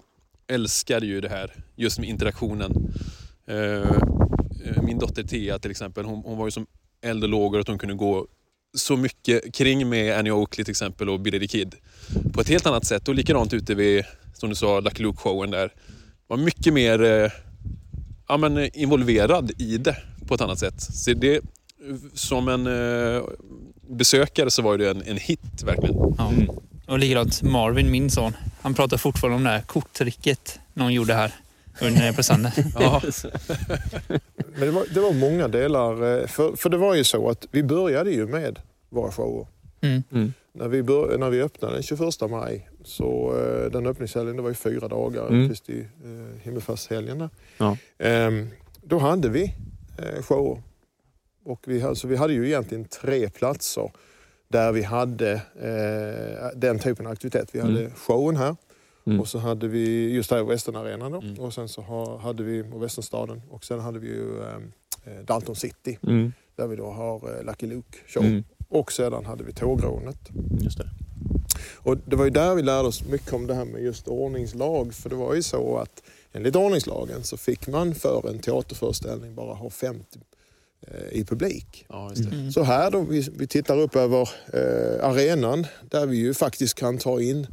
älskade ju det här, just med interaktionen. Eh, eh, min dotter Thea till exempel, hon, hon var ju som eld och lågor att hon kunde gå så mycket kring med Annie Oakley till exempel och Billy the Kid på ett helt annat sätt. Och likadant ute vid, som du sa, Lucky Luke-showen där. Var mycket mer eh, ja, men, eh, involverad i det på ett annat sätt. Så det, som en eh, besökare så var det en, en hit verkligen. Ja. Och likadant Marvin, min son. Han pratar fortfarande om det här korttricket någon gjorde här under presenten. Ja, Men det var, det var många delar. eh, För, för det var ju så att vi började ju med våra shower. Mm. Mm. När vi, bör, när vi öppnade den 21 maj, så eh, den öppningshelgen, det var ju fyra dagar, Mm. Kristi eh, himmelfärdshelgen. Ja. Ehm, då hade vi eh, shower. Och vi, alltså, vi hade ju egentligen tre platser där vi hade eh, den typen av aktivitet. Vi hade showen här Mm. och så hade vi just här i Västernarenan då. Mm. Och sen så ha, hade vi och Västernstaden och sen hade vi ju eh, Dalton City Mm. där vi då har eh, Lucky Luke show. Mm. Och sedan hade vi tågrånet. Just det. Och det var ju där vi lärde oss mycket om det här med just ordningslag. För det var ju så att enligt ordningslagen så fick man för en teaterföreställning bara ha 50 eh, i publik. ja just det. Så här då, vi, vi tittar upp över eh, arenan där vi ju faktiskt kan ta in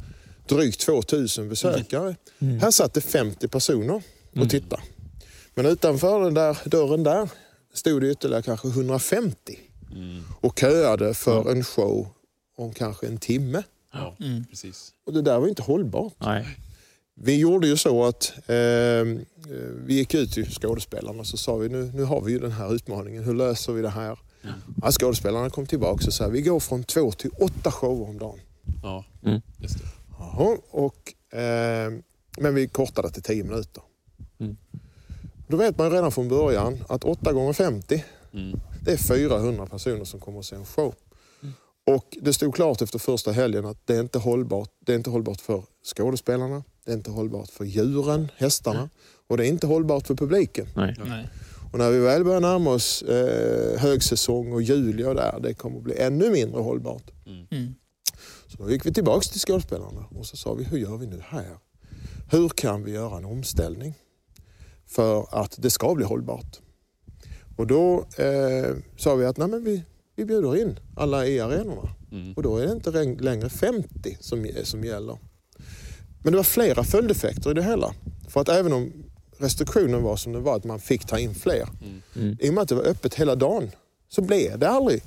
drygt 2000 besökare. Här satt det 50 personer och tittade. Men utanför den där dörren där, stod det ytterligare kanske 150 och köade för en show om kanske en timme. Ja, Mm. precis. Och det där var inte hållbart. Nej. Vi gjorde ju så att eh, eh, vi gick ut till skådespelarna och så sa vi nu, nu har vi ju den här utmaningen, hur löser vi det här? Ja, skådespelarna kom tillbaka och sa vi går från två till åtta shower om dagen. Ja, Mm. Jaha, och, eh, men vi kortade till 10 minuter. Mm. Då vet man redan från början att 8 gånger 50 Mm. det är 400 personer som kommer att se en show. Och det stod klart efter första helgen att det är inte hållbart. Det är inte hållbart för skådespelarna, det är inte hållbart för djuren, hästarna och det är inte hållbart för publiken. Nej. Nej. Och när vi väl börjar närma oss eh, högsäsong och juli och där, det kommer att bli ännu mindre hållbart. Mm. Så då gick vi tillbaks till skådespelarna och så sa vi, hur gör vi nu här? Hur kan vi göra en omställning för att det ska bli hållbart? Och då eh, sa vi att nej, men vi, vi bjuder in alla i arenorna. Mm. Och då är det inte längre 50 som, som gäller. Men det var flera följdeffekter i det hela. För att även om restriktionen var som den var, att man fick ta in fler. Mm. I och med att det var öppet hela dagen så blev det aldrig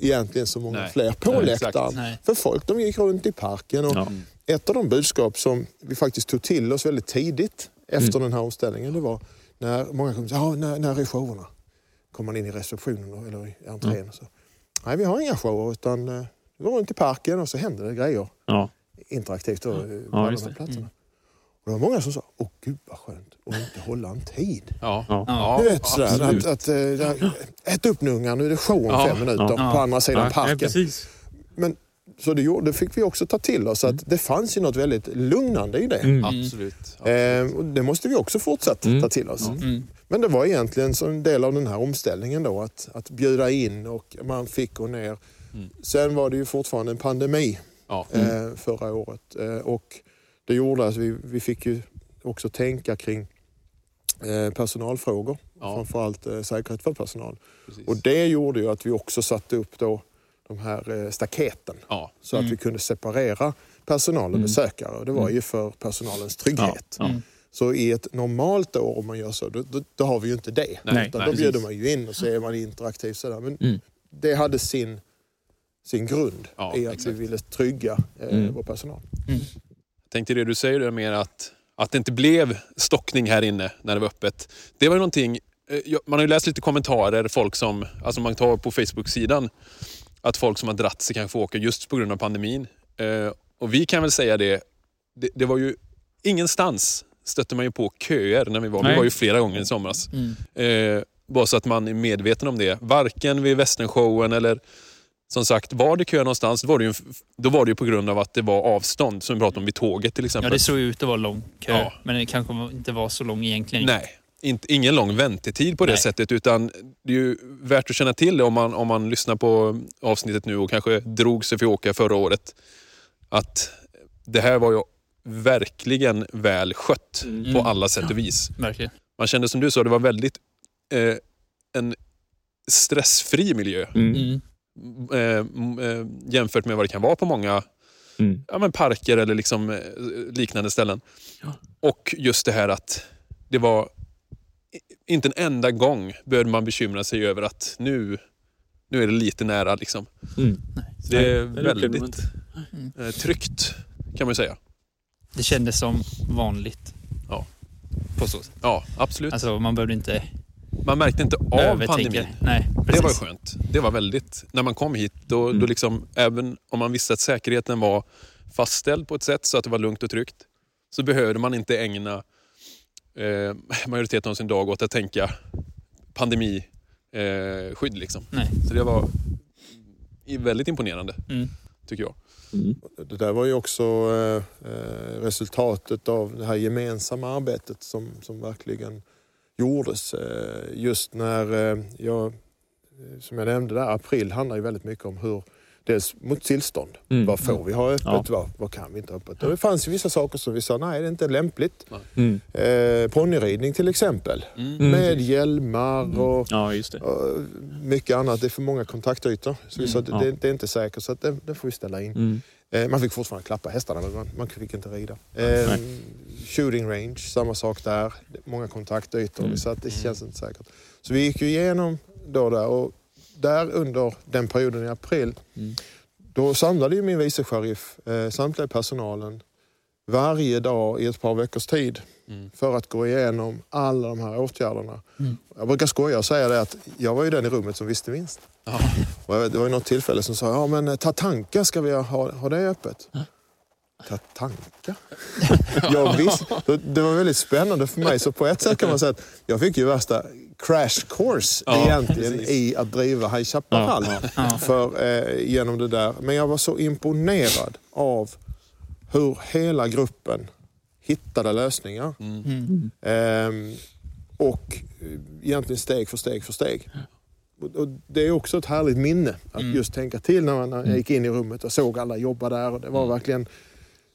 egentligen så många Nej. fler på Nej, läktaren. Nej. För folk de gick runt i parken. Och Ja. Ett av de budskap som vi faktiskt tog till oss väldigt tidigt efter den här omställningen, det var när många kom och sa, ja, när, när är showerna? Kom man in i receptionen då, eller i entrén och så. Nej, vi har inga shower utan eh, vi går runt i parken och så händer det grejer Ja. interaktivt då, eh, på Ja, alla just de här det. Och det var många som sa, åh gud vad skönt att inte hålla en tid. Ja. Ja. Ja. Du vet sådär, absolut. att, att, där, ät upp nu ungar, nu är det show om Ja, fem minuter ja. på andra sidan Ja, parken. precis. Men, så det, gjorde, det fick vi också ta till oss, att det fanns ju något väldigt lugnande i det. Mm. Absolut. Eh, och det måste vi också fortsätta Mm. ta till oss. Mm. Men det var egentligen som en del av den här omställningen då, att, att bjuda in och man fick gå ner. Mm. Sen var det ju fortfarande en pandemi Ja. eh, förra året eh, och det gjorde att vi, vi fick ju också tänka kring eh, personalfrågor, Ja. framförallt eh, säkerhet för personal. Precis. Och det gjorde ju att vi också satte upp då de här eh, staketen Ja. så att vi kunde separera personal och besökare. Och det var ju för personalens trygghet. Ja. Så i ett normalt år om man gör så, då, då, då har vi ju inte det. Nej, Utan nej, då bjuder precis. man ju in och så är man interaktiv sådär. Men Mm. det hade sin, sin grund Ja, i att exakt. vi ville trygga eh, Mm. vår personal. Tänkte det du säger där mer att, att det inte blev stockning här inne när det var öppet. Det var ju någonting, eh, man har ju läst lite kommentarer, folk som, alltså man tar på Facebook-sidan, att folk som har dratt sig kanske åka just på grund av pandemin. Eh, och vi kan väl säga det, det, det var ju ingenstans stötte man ju på köer när vi var. Vi Nej. var ju flera gånger i somras. Mm. Eh, bara så att man är medveten om det. Varken vid västernshowen eller som sagt, var det kö någonstans, då var det ju, då var det ju på grund av att det var avstånd, som vi pratade om vid tåget till exempel. Ja, det såg ut att vara lång kö. Ja. Men det kanske inte var så lång egentligen. Nej, inte, ingen lång väntetid på det Nej. sättet utan det är ju värt att känna till det om man, om man lyssnar på avsnittet nu och kanske drog sig för att åka förra året. Att det här var ju verkligen väl skött Mm. på alla sätt och vis. Verkligen. Man kände som du sa, det var väldigt eh, en stressfri miljö Mm. Mm. eh, eh, jämfört med vad det kan vara på många Mm. ja, men parker eller liksom, eh, liknande ställen. Ja. Och just det här att det var inte en enda gång behövde man bekymra sig över att nu, nu är det lite nära. Liksom. Mm. Det är Nej, väldigt eh, tryggt kan man säga. Det kändes som vanligt. Ja. På så sätt. Ja, absolut. Alltså man behövde inte man märkte inte av övertänka. pandemin. Nej, Det var skönt. Det var väldigt... När man kom hit, då, Mm. då liksom, även om man visste att säkerheten var fastställd på ett sätt så att det var lugnt och tryggt, så behövde man inte ägna eh, majoriteten av sin dag åt att tänka pandemiskydd. Eh, skydd liksom. Nej. Så det var väldigt imponerande, Mm. tycker jag. Mm. Det där var ju också eh, eh, resultatet av det här gemensamma arbetet som, som verkligen gjordes. Eh, just när eh, jag, eh, som jag nämnde där, april handlar ju väldigt mycket om hur Dels mot tillstånd. Mm. Vad får vi ha öppet? Ja. Vad, vad kan vi inte ha öppet? Och det fanns ju vissa saker som vi sa, nej det är inte lämpligt. Mm. Eh, ponnyridning till exempel. Mm. Med hjälmar och, Ja, just det. och mycket annat. Det är för många kontaktytor. Så vi sa Ja. det, det är inte säkert så att det, det får vi ställa in. Mm. Eh, man fick fortfarande klappa hästarna men man, man fick inte rida. Eh, shooting range, samma sak där. Många kontaktytor, vi satt, det känns inte säkert. Så vi gick ju igenom då där och där under den perioden i april, då samlade ju min vice sheriff eh, samtliga personalen varje dag i ett par veckors tid för att gå igenom alla de här åtgärderna. Jag brukar skoja och säga det att jag var ju den i rummet som visste minst. Och jag vet, det var ju något tillfälle som sa, ja men eh, Tatanka, ska vi ha, ha det öppet? Tatanka? jag visste, det- var väldigt spännande för mig. Så på ett sätt kan man säga att jag fick ju värsta crash course egentligen i att driva High Chaparral för, eh, genom det där. Men jag var så imponerad av hur hela gruppen hittade lösningar. Ehm, och egentligen steg för steg för steg. Och- det är också ett härligt minne att just tänka till när man jag gick in i rummet och såg alla jobba där. Och det var verkligen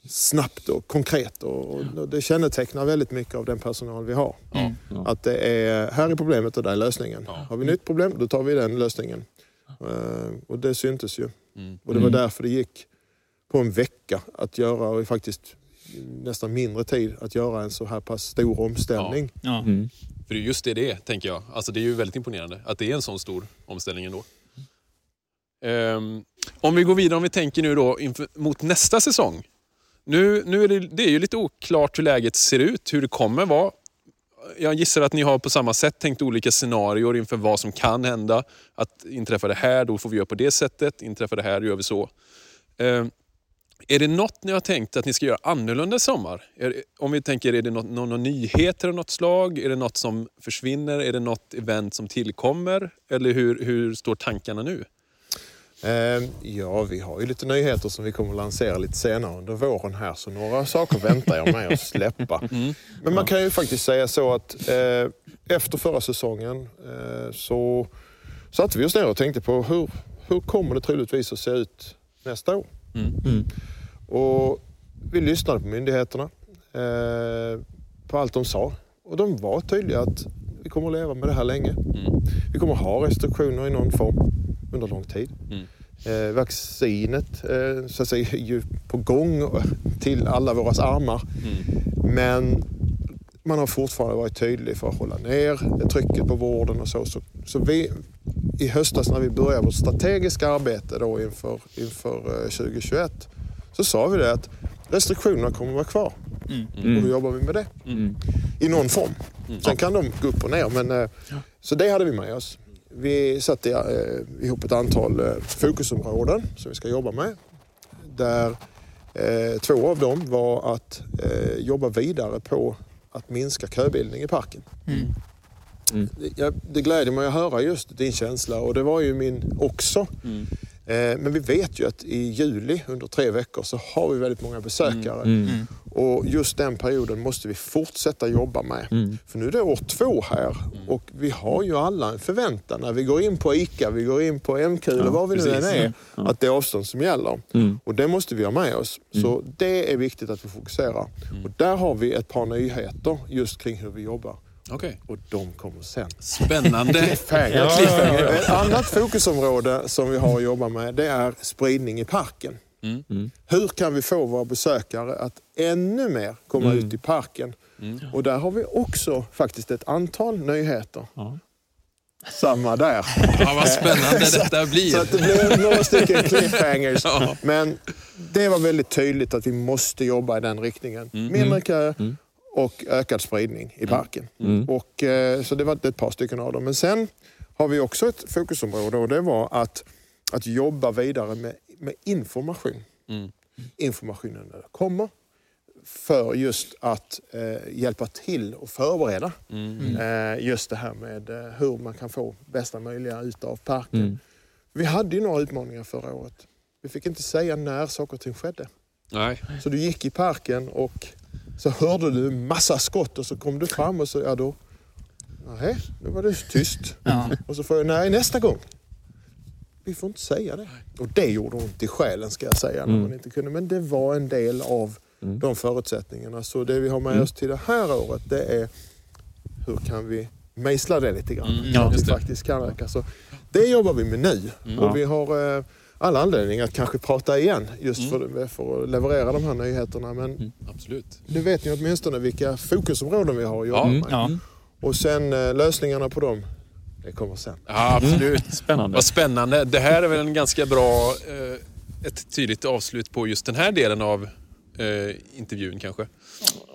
snabbt och konkret. Och, och det kännetecknar väldigt mycket av den personal vi har. Att det är, här är problemet och där är lösningen. Har vi nytt problem, då tar vi den lösningen. Eh, och det syntes ju. Och det var därför det gick på en vecka att göra, och faktiskt nästan mindre tid, att göra en så här pass stor omställning. Ja. För det är just det det är, tänker jag. Alltså det är ju väldigt imponerande att det är en sån stor omställning ändå. Ehm, om vi går vidare, om vi tänker nu då inför, mot nästa säsong. Nu, nu är det, det är ju lite oklart hur läget ser ut, hur det kommer vara. Jag gissar att ni har på samma sätt tänkt olika scenarier inför vad som kan hända. Att inträffar det här, då får vi göra på det sättet. Inträffar det här, då gör vi så. Ehm, är det något ni har tänkt att ni ska göra annorlunda i sommar? Är, det- om vi tänker, är det något, någon, någon nyheter av något slag? Är det något som försvinner? Är det något event som tillkommer? Eller hur, hur står tankarna nu? Eh, ja, vi har ju lite nyheter som vi kommer att lansera lite senare under våren här. Så några saker väntar jag med att släppa. Men man kan ju faktiskt säga så att eh, efter förra säsongen eh, så satte vi oss ner och tänkte på hur, hur kommer det troligtvis att se ut nästa år? Och vi lyssnade på myndigheterna, eh, på allt de sa. Och de var tydliga att vi kommer att leva med det här länge. Vi kommer att ha restriktioner i någon form under lång tid. Eh, vaccinet eh, så att säga, är ju på gång till alla våras armar. Men man har fortfarande varit tydlig för att hålla ner trycket på vården och så. Så, så vi, i höstas när vi började vårt strategiska arbete då inför, inför eh, 2021 så sa vi det att restriktionerna kommer att vara kvar. Och hur jobbar vi med det? I någon form. Sen kan de gå upp och ner. Men, eh, Så det hade vi med oss. Vi satte eh, ihop ett antal eh, fokusområden som vi ska jobba med. Där eh, två av dem var att eh, jobba vidare på att minska köbildning i parken. Det, jag, det gläder mig att höra just din känsla och det var ju min också. Eh, men vi vet ju att i juli under tre veckor så har vi väldigt många besökare. Och just den perioden måste vi fortsätta jobba med. För nu är det år två här och vi har ju alla en förväntan när vi går in på ICA, vi går in på MQ eller vad vi nu än är, att det är avstånd som gäller. Och det måste vi ha med oss. Så det är viktigt att vi fokuserar. Och där har vi ett par nyheter just kring hur vi jobbar. Okej. Och de kommer sen. Spännande. Cliffhanger. Ett annat fokusområde som vi har att jobba med det är spridning i parken. Hur kan vi få våra besökare att ännu mer komma ut i parken? Och där har vi också faktiskt ett antal nyheter. Samma där. Ja, vad spännande detta blir. Så att det blir några stycken cliffhangers. Men det var väldigt tydligt att vi måste jobba i den riktningen. Mindre kö och ökad spridning i parken. Och, eh, så det var ett par stycken av dem. Men sen har vi också ett fokusområde och det var att, att jobba vidare med, med information. Informationen när det kommer för just att eh, hjälpa till och förbereda eh, just det här med eh, hur man kan få bästa möjliga ut av parken. Vi hade ju några utmaningar förra året. Vi fick inte säga när saker och ting skedde. Nej. Så du gick i parken och så hörde du massa skott och så kom du fram och så, ja då, nej, nu var det tyst. Ja. Och så får jag, nej nästa gång. Vi får inte säga det. Och det gjorde ont i själen ska jag säga när man inte kunde. Men det var en del av de förutsättningarna. Så det vi har med oss till det här året det är hur kan vi mejsla det lite grann. så att vi faktiskt kan öka. Så det jobbar vi med nu. Och vi har eh, alla anledningar att kanske prata igen just för, för att leverera de här nyheterna. Men Absolut. nu vet ni åtminstone vilka fokusområden vi har att jobba med. Ja. Och sen eh, lösningarna på dem, det kommer sen. Ja, absolut. Spännande. Vad spännande. Det här är väl en ganska bra, eh, ett tydligt avslut på just den här delen av eh, intervjun kanske.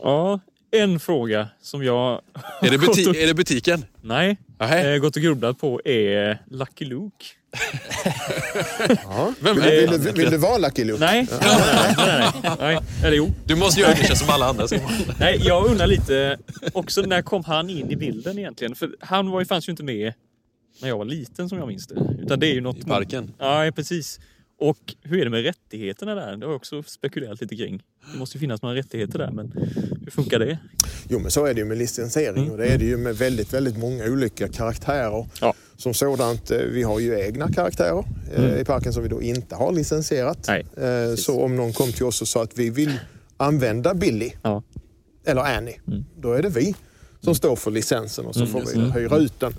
Ja, en fråga som jag Är det, buti- och- är det butiken? Nej, eh, gått och grubblat på är Lucky Luke. Ja. Vem Vill, är vill, du- vill du vara Lucky Luke? Nej, nej, nej, nej, nej, nej. Eller jo. Du måste göra det som alla andra. Nej, jag undrar lite också när kom han in i bilden egentligen? För han var ju, fanns ju inte med när jag var liten som jag minns det. Utan det är ju något... I parken. Ja, precis. Och hur är det med rättigheterna där? Det har jag också spekulerat lite kring. Det måste ju finnas några rättigheter där, men hur funkar det? Jo men så är det ju med licensiering och det är det ju med väldigt, väldigt många olika karaktärer. Ja. Som sådant, eh, vi har ju egna karaktärer eh, i parken som vi då inte har licensierat. Nej, Eh, Så om någon kom till oss och sa att vi vill använda Billy Ja. eller Annie, då är det vi som står för licensen och så får vi hyra ut den.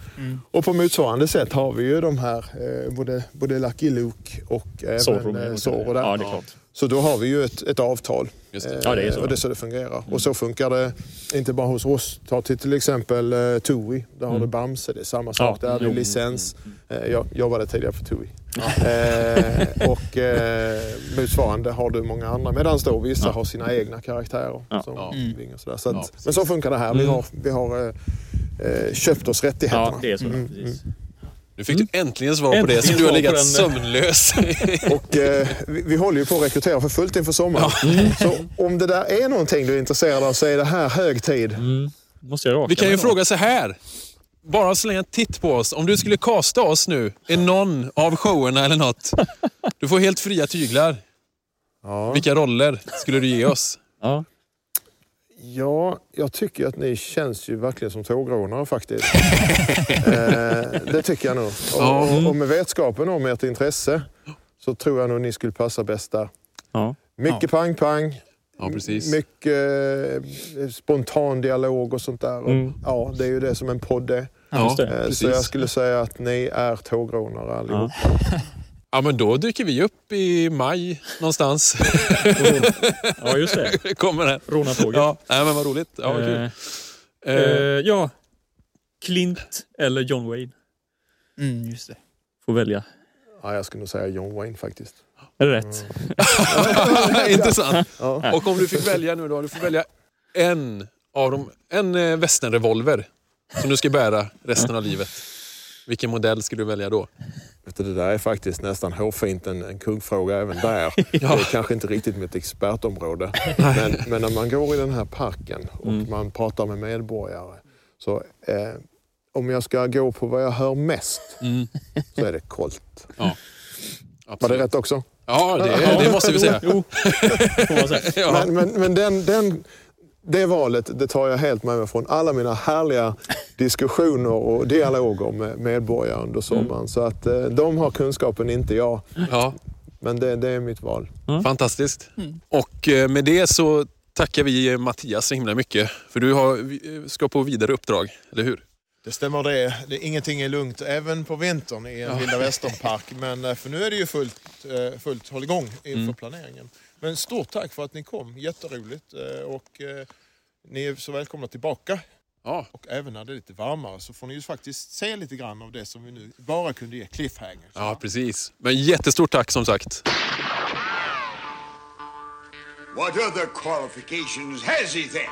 Och på motsvarande sätt har vi ju de här, eh, både, både Lucky Luke och även Zorro eh. Zorro där. Ja, det är klart. Så då har vi ju ett, ett avtal. Just det. Eh, Ja, det är så. Och det är så det fungerar. Och så funkar det inte bara hos oss. Ta till till exempel uh, TUI. Där har du Bamse. Det är samma sak Ja, där. Det är licens. Eh, jag jobbade tidigare på TUI. Eh, och eh, motsvarande har du många andra. Medan då vissa har sina egna karaktärer. Ja. Som Ja. Bing och sådär. Så att, Ja, men så funkar det här. Vi har, vi har eh, eh, köpt oss rättigheterna. Ja, det är så. Mm, Precis. Nu fick du äntligen svar på det som Äntligen du har legat den. sömnlös. Och eh, vi, vi håller ju på att rekrytera för fullt inför sommaren. Så om det där är någonting du är intresserad av så är det här hög tid. Mm. Måste jag raka Vi kan ju fråga så här. Bara slänga en titt på oss. Om du skulle kasta oss nu i någon av showerna eller något. Du får helt fria tyglar. Ja. Vilka roller skulle du ge oss? Ja. Ja, jag tycker att ni känns ju verkligen som tågrånare faktiskt. eh, det tycker jag nog. Och, och, och med vetskapen om ert intresse så tror jag nog ni skulle passa bäst där. Ja. Mycket pang-pang. Ja, precis. Mycket eh, spontan dialog och sånt där. Mm. Ja, det är ju det som en podd är. Ja. Eh, precis. så jag skulle säga att ni är tågrånare allihop. Ja, men då dyker vi upp i maj någonstans. ja, just det. Kommer det. Råna tåget. Ja, nej, men vad roligt. Ja, vad kul. Eh, eh, ja. Clint eller John Wayne. Mm, just det. Får välja. Ja, jag skulle nog säga John Wayne faktiskt. Är det rätt? Intressant. Ja. Och om du fick välja nu då? Du får välja en av dem. En eh, västernrevolver som du ska bära resten av livet. Vilken modell skulle du välja då? Vet du, det där är faktiskt nästan hårfint en, en kuggfråga även där. Det är kanske inte riktigt mitt expertområde. Men, men när man går i den här parken och Mm. man pratar med medborgare. Så eh, om jag ska gå på vad jag hör mest Mm. så är det Colt. Ja. Var det rätt också? Ja, det, det måste vi säga. Jo. Ja. Men, men, men den, den, det valet det tar jag helt med mig från alla mina härliga diskussioner och dialoger med medborgare under sommaren. Så att eh, de har kunskapen, inte jag. Ja, Men det, det är mitt val. fantastiskt. Och eh, med det så tackar vi Mattias så himla mycket. För du har, eh, ska på vidare uppdrag, eller hur? Det stämmer det. det. Ingenting är lugnt, även på vintern i en vilda västernpark. Men eh, för nu är det ju fullt, eh, fullt håll igång inför planeringen. Men stort tack för att ni kom. Jätteroligt. eh, Och ni är så välkomna tillbaka. Ja, Och även när det är lite varmare så får ni ju faktiskt se lite grann av det som vi nu bara kunde ge cliffhangers. ja precis. Men jättestort tack som sagt. What other qualifications has he then?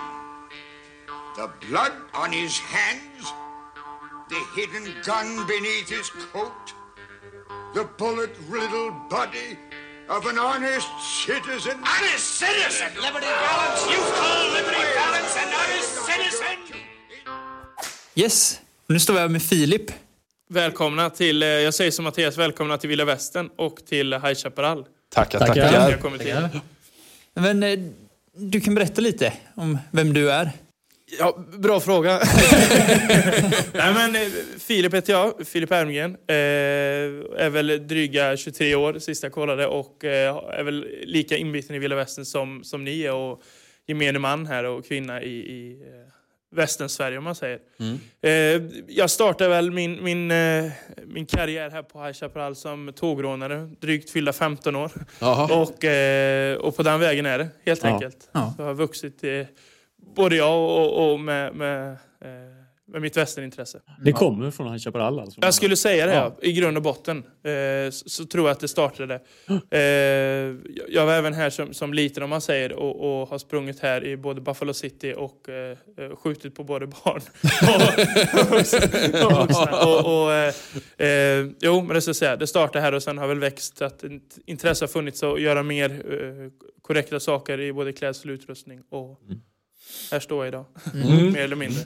The blood on his hands? The hidden gun beneath his coat? The bullet-riddled body of an honest citizen? Honest citizen! Liberty balance, youthful liberty balance and honest citizen! Yes, nu står vi här med Filip. Välkomna till, eh, jag säger som Mattias, välkomna till Vilda Västern och till High Chaparral. Tackar, Tackar. Jag tackar. har kommit till. Men eh, du kan berätta lite om vem du är. Ja, bra fråga. Nej, men, eh, Filip heter jag, Filip Ermgren. Eh, är väl dryga 23 år, sista jag kollade, och eh, är väl lika inbiten i Vilda Västern som, som ni är och gemene man här och kvinna i, i eh, västern-Sverige om man säger. Eh, jag startade väl min, min, eh, min karriär här på High Chaparral som tågrånare, drygt fyllda 15 år. Och, eh, och på den vägen är det, helt Ja. enkelt. Ja. Så jag har vuxit, både jag och, och med, med, eh, med mitt västernintresse. Det kommer från High Chaparral alltså? Jag skulle säga det, Ja. i grund och botten. Eh, så, så tror jag att det startade. Eh, jag- var även här som, som liten om man säger och, och har sprungit här i både Buffalo City och eh, skjutit på både barn och, och vuxna. Och, och, jo, men det ska jag säga, det startade här och sen har väl växt att intresse har funnits att göra mer korrekta saker i både klädsel och utrustning. Och här står jag idag, mer eller mindre.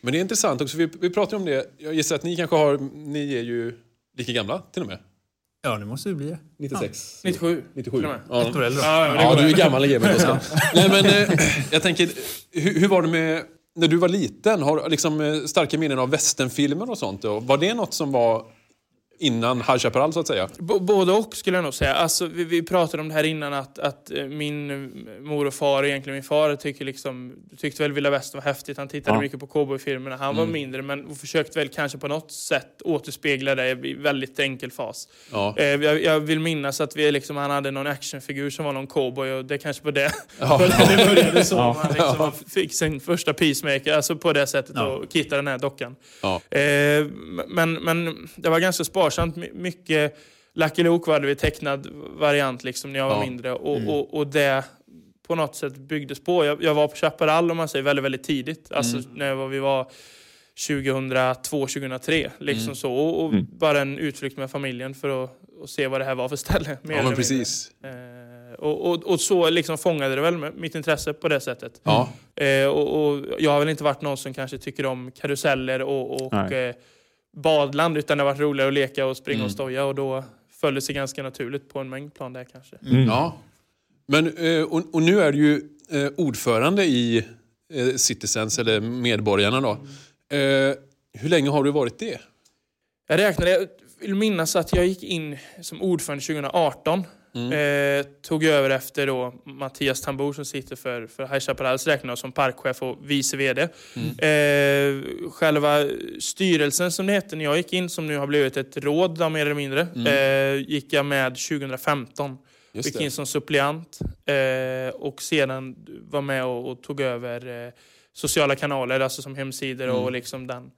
Men det är intressant också, vi, vi pratar om det. Jag gissar att ni kanske har, ni är ju lika gamla till och med. Ja, det måste det bli. 96? 97. 97. till och med. Ja. Ett år äldre. Ja, Ja, du är gammal i gamet. Nej, men eh, jag tänker, hur, hur var det med när du var liten? Har liksom eh, starka minnen av västernfilmer och sånt? Och var det något som var innan High Chaparral så att säga? B- Både och skulle jag nog säga. Alltså, vi, vi pratade om det här innan att, att eh, min eh, mor och far, egentligen min far, tycker liksom, tyckte väl Vilda Västern var häftigt. Han tittade Ja. mycket på cowboyfilmerna. Han var mindre men försökte väl kanske på något sätt återspegla det i väldigt enkel fas. Ja. Eh, jag, jag vill minnas att vi liksom, han hade någon actionfigur som var någon cowboy och det kanske på det, Ja. det började så. Ja. Han liksom fick sin första peacemaker, alltså på det sättet Ja. och kittade den här dockan. Ja. Eh, men, men det var ganska sparsamt. My- Mycket Lucky Luke hade vi tecknad variant liksom när jag var Ja. mindre. Och, och, och det på något sätt byggdes på. Jag, jag var på Chaparral om man säger väldigt, väldigt tidigt. Alltså när var, vi var 2002, 2003. Liksom så. Och, och bara en utflykt med familjen för att, se vad det här var för ställe. Ja, men precis. Eh, och, och, och så liksom fångade det väl mitt intresse på det sättet. Ja. Eh, och, och jag har väl inte varit någon som kanske tycker om karuseller och, och badland utan det har varit roligare att leka och springa Mm. och stoja och då föll det sig ganska naturligt på en mängd plan där kanske. Mm. ja. Men, eh, och, och nu är du ju eh, ordförande i eh, Citizens, eller Medborgarna då. Eh, hur länge har du varit det? Jag räknade, jag vill minnas att jag gick in som ordförande 2018. Eh, tog över efter då Mattias Tambour som sitter för, för High Chaparrals räkning som parkchef och vice vd. Eh, själva styrelsen som det hette när jag gick in, som nu har blivit ett råd då, mer eller mindre, eh, gick jag med 2015. Just Gick det. in som suppleant eh, och sedan var med och, och tog över eh, sociala kanaler, alltså som hemsidor och liksom den.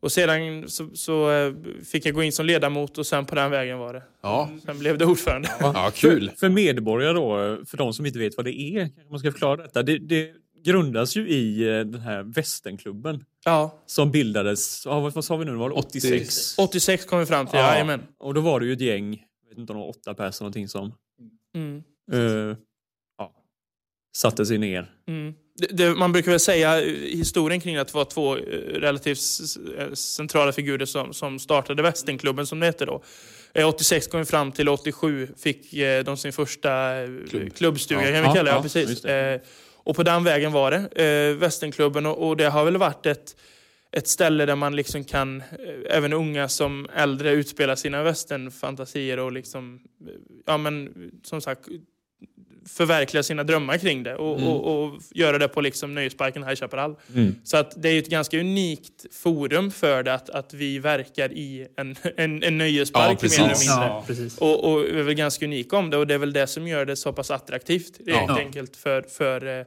Och sedan så, så eh, fick jag gå in som ledamot och sen på den vägen var det. Ja, Sen blev det ordförande. ja kul. För medborgare då, för de som inte vet vad det är, kanske man ska förklara detta. Det, det grundas ju i eh, den här västernklubben Ja, som bildades, ja, vad, vad sa vi nu, var det 86? 86 kom vi fram till, Ja. jajamän. Och då var det ju ett gäng, jag vet inte om det var åtta personer någonting som Mm. ja, satte sig ner. Mm. Det, det, man brukar väl säga eh, historien kring att det var två eh, relativt eh, centrala figurer som, som startade Västernklubben som det hette då. Eh, 86 kom vi fram till, 87 fick eh, de sin första eh, Klubb. klubbstuga Ja. kan vi kalla det. ja, Ja, precis. Eh, och på den vägen var det. Eh, Västernklubben och, och det har väl varit ett, ett ställe där man liksom kan, eh, även unga som äldre, utspela sina västernfantasier och liksom, eh, ja men som sagt, förverkliga sina drömmar kring det och, och, och göra det på liksom nöjesparken High Chaparral. Mm. Så att det är ju ett ganska unikt forum för det att, att vi verkar i en, en, en nöjespark Ja, mer eller mindre. Ja. Och, och är väl ganska unik om det och det är väl det som gör det så pass attraktivt Ja. helt enkelt för, för eh,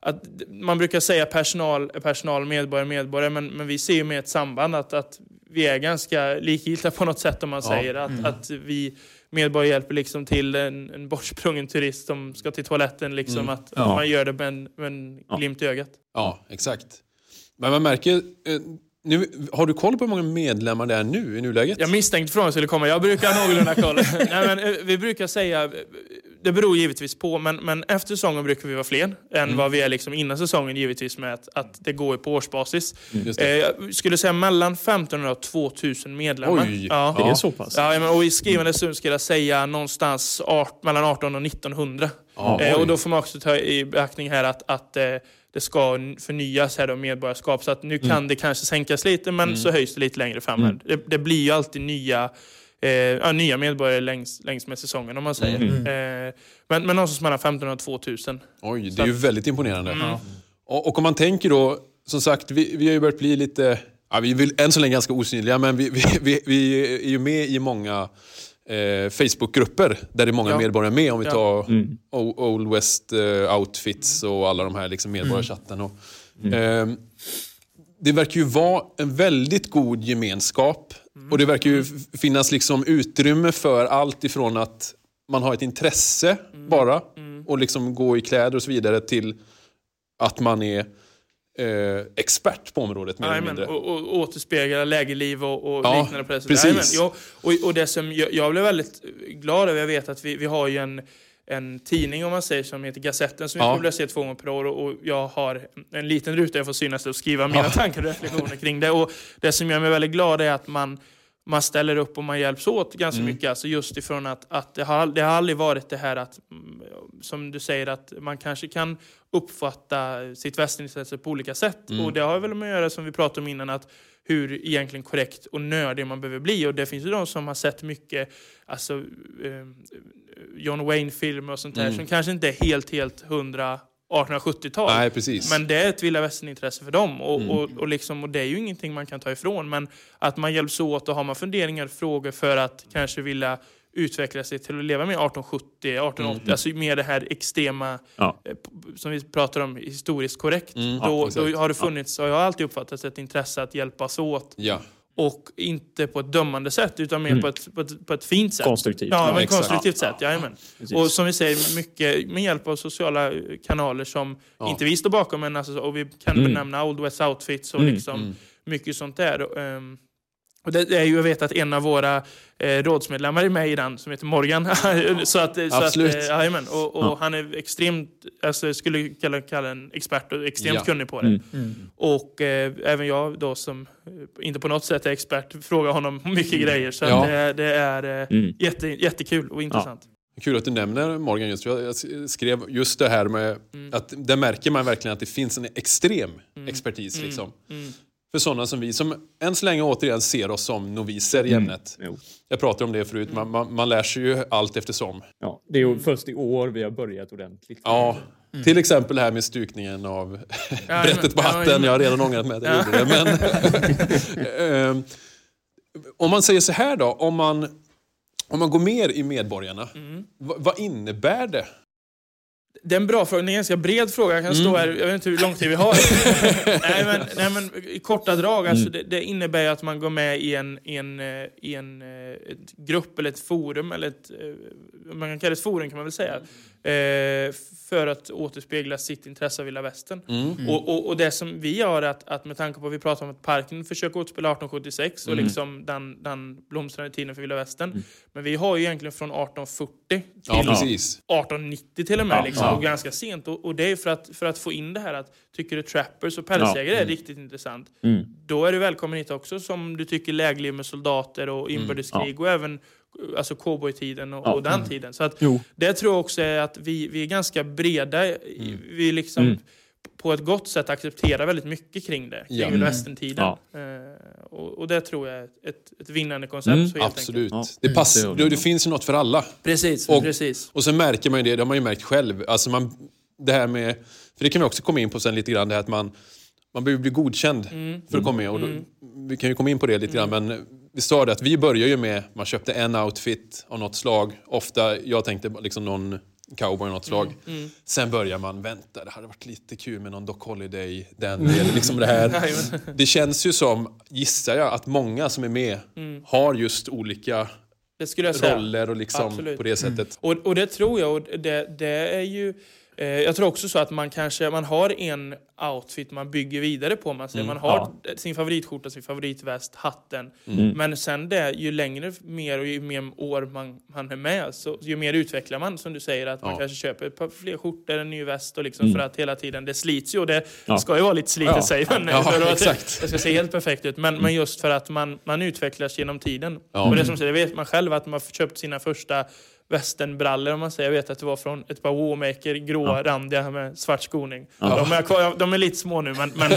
att man brukar säga personal, personal, medborgare, medborgare men, men vi ser ju med ett samband att, att vi är ganska likgiltiga på något sätt om man Ja. säger att, att vi medborgare hjälper liksom till en, en bortsprungen turist som ska till toaletten liksom Mm. att, Ja. man gör det med en, med en glimt i ögat. Ja, exakt. Men man märker, eh, nu, har du koll på hur många medlemmar det är nu i nuläget? Jag misstänkte frågan skulle komma. Jag brukar ha någorlunda koll. Nej, men, eh, vi brukar säga, det beror givetvis på, men, men efter säsongen brukar vi vara fler än Mm. vad vi är liksom innan säsongen givetvis med att, att det går på årsbasis. Just Eh, jag skulle säga mellan 1500 och 2000 medlemmar. Oj. Ja. Det är så pass? Ja, men, och i skrivande stund skulle jag säga någonstans art, mellan 18 och 1900. Ja, eh, och då får man också ta i beaktning här att, att eh, det ska förnyas här då, medborgarskap. Så att nu Mm. kan det kanske sänkas lite, men så höjs det lite längre fram. Här. Det, det blir ju alltid nya, eh, ja, nya medborgare längs, längs med säsongen om man säger. Eh, men, men någonstans mellan 1500 och 2000. Oj, det är ju väldigt imponerande. Mm. Och, och om man tänker då, som sagt, vi, vi har ju börjat bli lite, ja, vi är väl än så länge ganska osynliga, men vi, vi, vi, vi är ju med i många eh, Facebookgrupper där det är många Ja. medborgare med. Om vi Ja. tar O- Old West eh, Outfits och alla de här liksom medborgarchatten. Och, ehm, det verkar ju vara en väldigt god gemenskap. Och det verkar ju finnas liksom utrymme för allt ifrån att man har ett intresse bara och liksom gå i kläder och så vidare till att man är eh, expert på området mer eller mindre. och, och återspegla lägerliv och, och Ja, liknande på det sättet. precis. Ja, och, och det som jag, jag blev väldigt glad över, jag vet att vi, vi har ju en, en tidning om man säger som heter Gazetten som vi Ja. publicerar två gånger per år och, jag har en liten ruta jag får synas och skriva mina tankar och reflektioner kring det. Och det som gör mig väldigt glad är att man man ställer upp och man hjälps åt ganska Mm. mycket. Alltså just ifrån att, att det, har, det har aldrig varit det här att, som du säger, att man kanske kan uppfatta sitt västernintresse på olika sätt. Mm. Och det har väl med att göra, som vi pratade om innan, att hur egentligen korrekt och nördig man behöver bli. Och det finns ju de som har sett mycket alltså, eh, John Wayne-filmer och sånt där Mm. som kanske inte är helt, helt hundra 1870-tal. Nej, precis. Men det är ett vilda västern-intresse för dem. Och, Mm. och, och, liksom, och det är ju ingenting man kan ta ifrån. Men att man hjälps åt och har man funderingar, frågor för att kanske vilja utveckla sig till att leva med 1870, 1880, Mm. alltså med det här extrema Ja. eh, som vi pratar om historiskt korrekt. Mm, då, ja, då har det funnits, har jag alltid uppfattat ett intresse att hjälpas åt. Ja. Och inte på ett dömande sätt utan mer på, ett, på, ett, på ett fint sätt. Konstruktivt. Ja, Ja, men exakt. konstruktivt sätt. Jajamän. Precis. Och som vi säger, mycket med hjälp av sociala kanaler som Ja. inte vi står bakom, men alltså, och vi kan Mm. benämna Old West Outfits och Mm, liksom mm. mycket sånt där. Ehm, och det är ju, jag vet att en av våra eh, rådsmedlemmar är med i den, som heter Morgan. så att, så Absolut. Att, eh, och och Ja. han är extremt, alltså, jag skulle kalla, kalla en expert och extremt Ja. kunnig på det. Mm. Och eh, även jag då som eh, inte på något sätt är expert frågar honom mycket grejer. Så Ja. att det, det är eh, Mm. jätte, jättekul och intressant. Kul att du nämner Morgan just jag skrev just det här med Mm. att där märker man verkligen att det finns en extrem expertis. Liksom. Mm. För sådana som vi som än så länge återigen ser oss som noviser i ämnet. Jo. Jag pratade om det förut, man, man, man lär sig ju allt eftersom. Ja, det är ju först i år vi har börjat ordentligt. Ja, Till exempel det här med stukningen av Ja, brättet på ja, hatten. jajamän. Jag har redan ångrat mig att jag gjorde det. Men, Ehm, om man säger så här då, om man, om man går mer i medborgarna, Mm. vad, vad innebär det? Det är en bra fråga. Det är en ganska bred fråga. Jag kan Mm. stå här, jag vet inte hur lång tid vi har. nej, men, nej, men i korta drag. Alltså, det, det innebär ju att man går med i en, i en, i en eh, grupp eller ett forum, eller ett, eh, man kan kalla det ett forum kan man väl säga, eh, för att återspegla sitt intresse av vilda västern. Mm. Och, och, och det som vi gör, att, att med tanke på att vi pratar om att parken försöker återspela 1876 och Mm. liksom den, den blomstrande tiden för vilda västern. Men vi har ju egentligen från 1840 till Ja, precis. 1890 till och med. Ja, liksom, ja. Och ganska sent. Och, och det är för att, för att få in det här att tycker du trappers och pälsjägare är riktigt intressant. Mm. Då är du välkommen hit också som du tycker lägerliv med soldater och inbördeskrig och även alltså cowboytiden och, Ja. och den tiden. Så att Jo. det tror jag också är att vi, vi är ganska breda. i- Vi liksom Mm. på ett gott sätt accepterar väldigt mycket kring det. Kring Ja. ja. västerntiden. Ja. Eh, och, och det tror jag är ett, ett vinnande koncept. Mm, Absolut. Ja. Det, pass, Det det, finns ju något för alla. Precis, Och- precis. Och sen märker man ju det, det har man ju märkt själv. Alltså man, det här med, för det kan vi också komma in på sen lite grann, det här att man, man behöver bli godkänd Mm. för att komma med. Och då, Vi kan ju komma in på det lite grann, men vi sa det att vi börjar ju med, man köpte en outfit av något slag. Ofta, jag tänkte liksom någon cowboy av något slag. Mm. Sen börjar man vänta, det hade varit lite kul med någon Doc Holiday, den, eller liksom det här. Det känns ju som, gissar jag, att många som är med har just olika roller och liksom Absolut. på det sättet. Och, och det tror jag, och det, det är ju... Eh, jag tror också så att man kanske man har en outfit man bygger vidare på. Man, säger. Mm. man har sin favoritskjorta, sin favoritväst, hatten. Mm. Men sen det, ju längre mer och ju mer år man, man är med, så ju mer utvecklar man. Som du säger, att man Ja. Mm. kanske köper ett par fler skjortor, en ny väst och liksom för att hela tiden, det slits ju och det Ja. ska ju vara lite slitet Ja. säger man. Ja, för att exakt. Det ska se helt perfekt ut. Men, men just för att man, man utvecklas genom tiden. Ja. Och det som säger, det vet man själv att man har köpt sina första västernbrallor om man säger. Jag vet att det var från ett par Warmaker, gråa, randiga med svart skoning. Ja. De, är kvar, de är lite små nu men, men,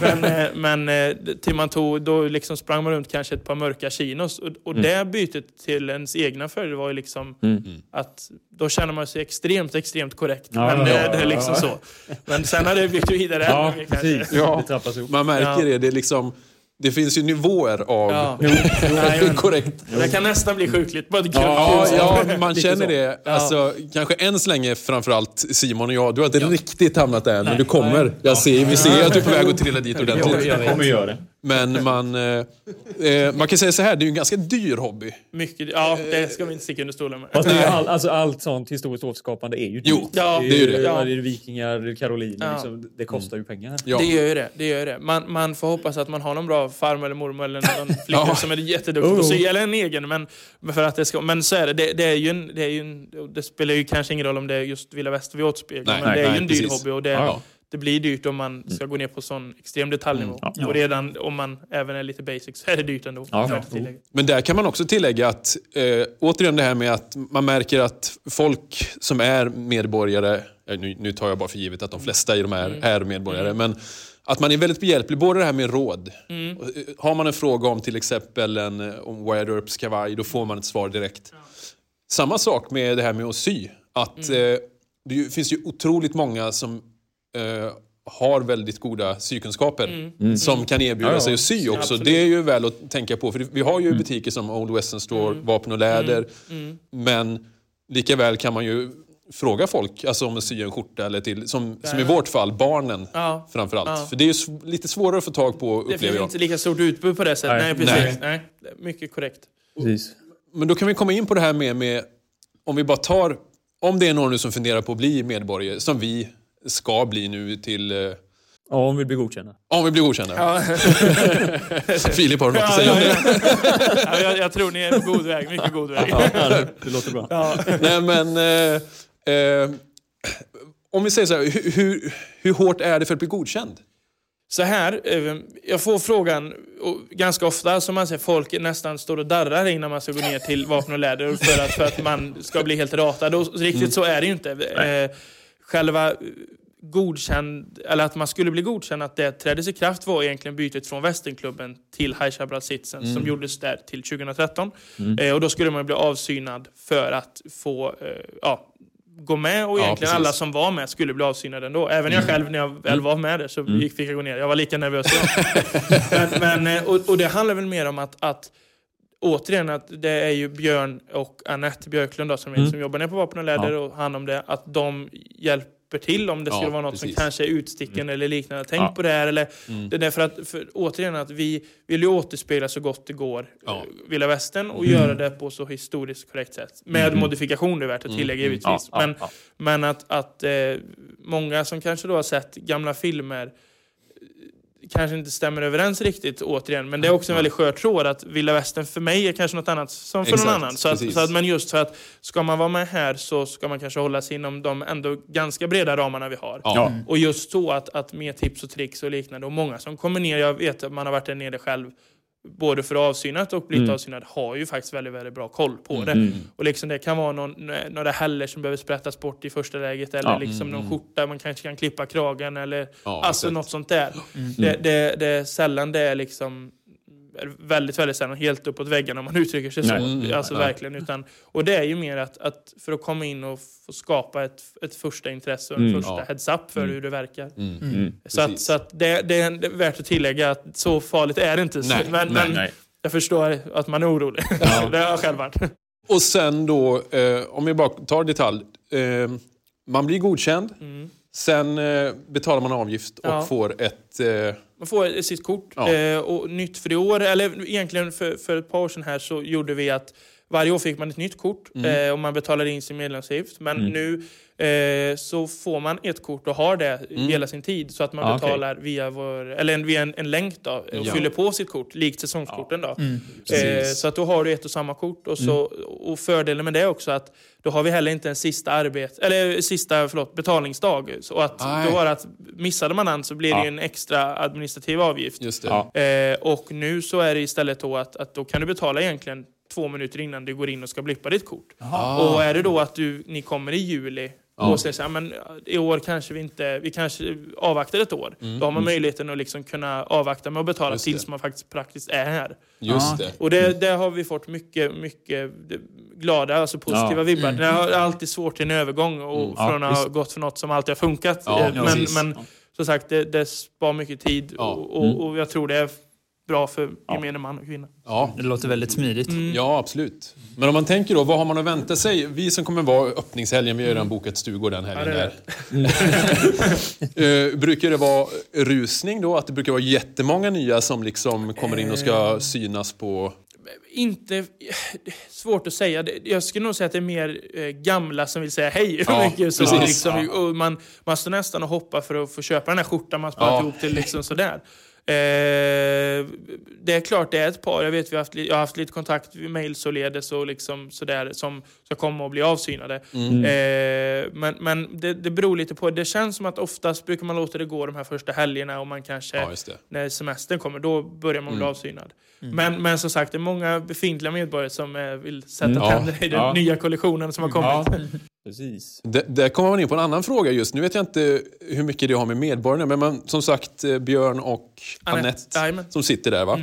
men, eh, men eh, till man tog, då liksom sprang man runt kanske ett par mörka chinos. Och, och Mm. det bytet till ens egna följder var ju liksom Mm. att då känner man sig extremt, extremt korrekt. Ja, men ja, det, ja, det är liksom ja. så. Men sen har det byggt vidare Ja, precis. Ja. Det trappas ihop. Man märker Ja. det. Det, är liksom, det finns ju nivåer av Ja. Nej, korrekt. Det kan nästan bli sjukligt. Kul Ja, ja, man känner det. Alltså, Kanske än så länge framförallt Simon och jag. Du har inte riktigt hamnat där, men du kommer. Jag ser, vi ser att du är på väg att trilla dit ordentligt. Jag kommer göra det. Men man, eh, eh, man kan säga så här, det är ju en ganska dyr hobby. Mycket, ja, det ska vi inte sticka under stolen med. Fast det är ju all, alltså, allt sånt historiskt återskapande är ju Jo, dyrt. ja, det är ju det. Ja. Det är vikingar, karoliner. Ja. Liksom, det kostar ju pengar. Ja. Det gör ju det. det, gör ju det. Man, man får hoppas att man har någon bra farmor eller mormor eller någon flicka Ja. som är jätteduktig på Oh. att sy, eller en egen. Men, för att det ska, men så är det. Det, det, är ju en, det, är ju en, det spelar ju kanske ingen roll om det är just Vilda Väster vi återspeglar. Nej, men det är nej, ju en dyr precis. hobby och det, Ja, ja. Det blir dyrt om man ska gå ner på sån extrem detaljnivå. Mm, ja. Och redan om man även är lite basic så är det dyrt ändå. Ja, ja. Men där kan man också tillägga att, eh, återigen det här med att man märker att folk som är medborgare, eh, nu, nu tar jag bara för givet att de flesta i de här är medborgare, men att man är väldigt behjälplig, både det här med råd. Och, eh, Har man en fråga om till exempel en eh, om Earps kavaj, då får man ett svar direkt. Samma sak med det här med att sy. Att, eh, det finns ju otroligt många som har väldigt goda sykunskaper som kan erbjuda Ja, sig att sy också. Absolut. Det är ju väl att tänka på. För vi har ju butiker som Old Western Store, Vapen och Läder. Men lika väl kan man ju fråga folk alltså om att sy en skjorta eller till, som, som i vårt fall, barnen Ja. framförallt. Ja. För det är lite svårare att få tag på Det upplever finns jag. inte lika stort utbud på det sättet. Nej, Nej. precis. Nej. Nej. Mycket korrekt. Precis. Men då kan vi komma in på det här med, med om vi bara tar, om det är någon nu som funderar på att bli medborgare, som vi ska bli nu till, eh, Ja, om vi blir godkända. om vi blir godkända. Ja. Filip har du något att Ja, säga om ja, ja. Ja, jag, jag tror ni är på god väg. Mycket god väg. Ja, det, det låter bra. Ja. Nej men, eh, eh, om vi säger så här, hur, hur, hur hårt är det för att bli godkänd? Så här, eh, jag får frågan ganska ofta som man ser folk nästan står och darrar innan man ska gå ner till vapen och läder för att, för att man ska bli helt ratad. Och riktigt så är det ju inte. Eh, Själva eh, godkänd, eller att man skulle bli godkänd, att det träddes i kraft var egentligen bytet från Västernklubben till High Chaparral Citizen som gjordes där till 2013. Eh, och då skulle man bli avsynad för att få eh, ja, gå med och Ja, egentligen precis. alla som var med skulle bli avsynade ändå. Även jag själv när jag väl var med där så gick, fick jag gå ner. Jag var lika nervös men, men, eh, och, och det handlar väl mer om att, att återigen att det är ju Björn och Annette Björklund då, som, är, som jobbar ner på Vapen och Läder och hand om det. Att de hjälper till om det Ja, skulle vara något precis. som kanske är utsticken eller liknande. Tänk Ja. på det här. Eller, Det är därför att, för, återigen, att vi vill ju återspegla så gott det går Ja. eh, Vilda Västern och göra det på så historiskt korrekt sätt. Med modifikation, det är värt att tillägga givetvis. Ja, ja, men ja. men att, att eh, många som kanske då har sett gamla filmer kanske inte stämmer överens riktigt återigen. Men det är också en väldigt skör tråd att vilda västern för mig är kanske något annat som för Exakt, någon annan. Så att, så att, men just för att ska man vara med här så ska man kanske hålla sig inom de ändå ganska breda ramarna vi har. Ja. Och just så att, att med tips och tricks och liknande. Och många som kommer ner, jag vet att man har varit där nere själv, både för avsynat och blivit avsynad, har ju faktiskt väldigt, väldigt bra koll på det. Och liksom det kan vara någon, några häller som behöver sprättas bort i första läget eller Ja. liksom någon skjorta, man kanske kan klippa kragen eller Ja, alltså något sånt där. Det, det, det är sällan det är liksom väldigt, väldigt sällan helt uppåt väggarna om man uttrycker sig så. Nej. Mm, alltså nej. verkligen. Utan, och det är ju mer att, att för att komma in och få skapa ett, ett första intresse och en Mm. första Ja. heads-up för hur det verkar. Mm. Så, att, så att det, det är värt att tillägga att så farligt är det inte. Så- Nej, men, nej, men nej. jag förstår att man är orolig. det har jag själv varit. Och sen då, eh, om vi bara tar detalj. Eh, man blir godkänd. Sen eh, betalar man avgift och Ja. får ett... Eh, Man får sitt kort. Ja. Eh, och nytt för i år, eller egentligen för, för ett par år sedan här så gjorde vi att varje år fick man ett nytt kort Mm. eh, och man betalade in sin medlemsavgift. Men nu eh, så får man ett kort och har det hela sin tid så att man Ah, betalar via, vår, eller via en, en länk då, och Ja. fyller på sitt kort, likt säsongskorten. Då. Eh, Precis. så att då har du ett och samma kort. Och, så, och fördelen med det är också att då har vi heller inte en sista, arbet, eller sista förlåt, betalningsdag. Så att då var det att missade man den så blir det Ja. ju en extra administrativ avgift. just det. Ja. Eh, och nu så är det istället då att, att då kan du betala egentligen två minuter innan du går in och ska blippa ditt kort. Och är det då att du, ni kommer i juli och säger så här, men i år kanske vi inte, vi kanske avvaktar ett år. Då har man möjligheten att liksom kunna avvakta med att betala Mm. Just tills det. man faktiskt praktiskt är här. Just det. Och det, det har vi fått mycket, mycket glada, alltså positiva Ja. vibbar. Det är alltid svårt i en övergång och Ja, från att ha gått för något som alltid har funkat. Ja, Eh, men, men som sagt, det, det spar mycket tid Ja. och, och, och jag tror det är bra för gemene man och kvinna. Ja. Det låter väldigt smidigt. Ja, absolut. Men om man tänker då, vad har man att vänta sig? Vi som kommer vara öppningshelgen, vi har ju redan bokat stugor den helgen. Ja, det där. Eh, brukar det vara rusning då? Att det brukar vara jättemånga nya som liksom kommer in och ska synas på... Inte... Svårt att säga. Jag skulle nog säga att det är mer eh, gamla som vill säga hej. Ja, mycket, så liksom, man, man står nästan och hoppar för att få köpa den här skjortan man sparat Ja. ihop till. Liksom sådär. Eh, det är klart det är ett par. Jag vet vi har haft, jag har haft lite kontakt med mail således och liksom sådär som ska komma och bli avsynade. Eh, men men det, det beror lite på. Det känns som att oftast brukar man låta det gå de här första helgerna och man kanske Ja, när semestern kommer, då börjar man bli avsynad. Men, men som sagt, det är många befintliga medborgare som eh, vill sätta Mm. Ja. tänder i den Ja. nya kollektionen som har kommit. Precis. Där kommer man in på en annan fråga just. Nu vet jag inte hur mycket det har med medborgarna men man, som sagt eh, Björn och. Anette Jajamän. som sitter där va?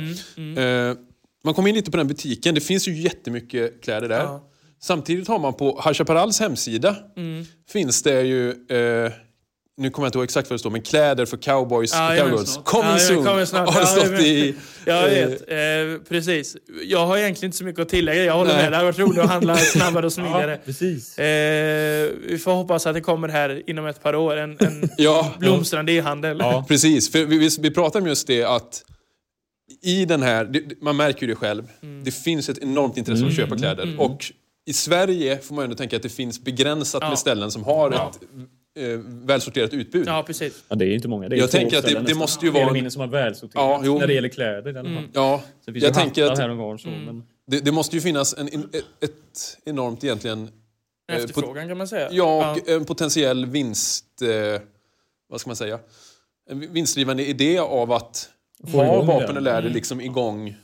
Eh, man kommer in lite på den butiken. Det finns ju jättemycket kläder där. Ja. Samtidigt har man på High Chaparrals hemsida finns det ju, eh, nu kommer jag inte ihåg exakt vad det står, men kläder för cowboys Ja, cowgirls. Coming Ja, soon! kommer snart. Har det Ja, stått jajamän. i... Jag eh, vet, eh, precis. Jag har egentligen inte så mycket att tillägga. Jag håller Nej. med. Det hade varit roligt att handla snabbare och smidigare. Precis. Eh, vi får hoppas att det kommer här inom ett par år. En, en Ja, blomstrande e-handel. Ja. precis. För vi, vi, vi pratar om just det att i den här, man märker ju det själv, Mm. det finns ett enormt intresse för att köpa kläder. Och i Sverige får man ändå tänka att det finns begränsat Ja. med ställen som har ett eh, välsorterat utbud. Ja, precis. Ja, det är ju inte många. Det är Jag tänker att det- det måste ju Mer vara en- mindre som har välsorterat. Ja, jo. När det gäller kläder i alla fall. Ja, Sen finns jag tänker att här och var. Så, Mm. men... det, det måste ju finnas en, en, ett, enormt egentligen Eh, Efterfrågan kan man säga. Ja, och en potentiell vinst... Eh, vad ska man säga? En vinstdrivande idé av att ha vapen och läder liksom igång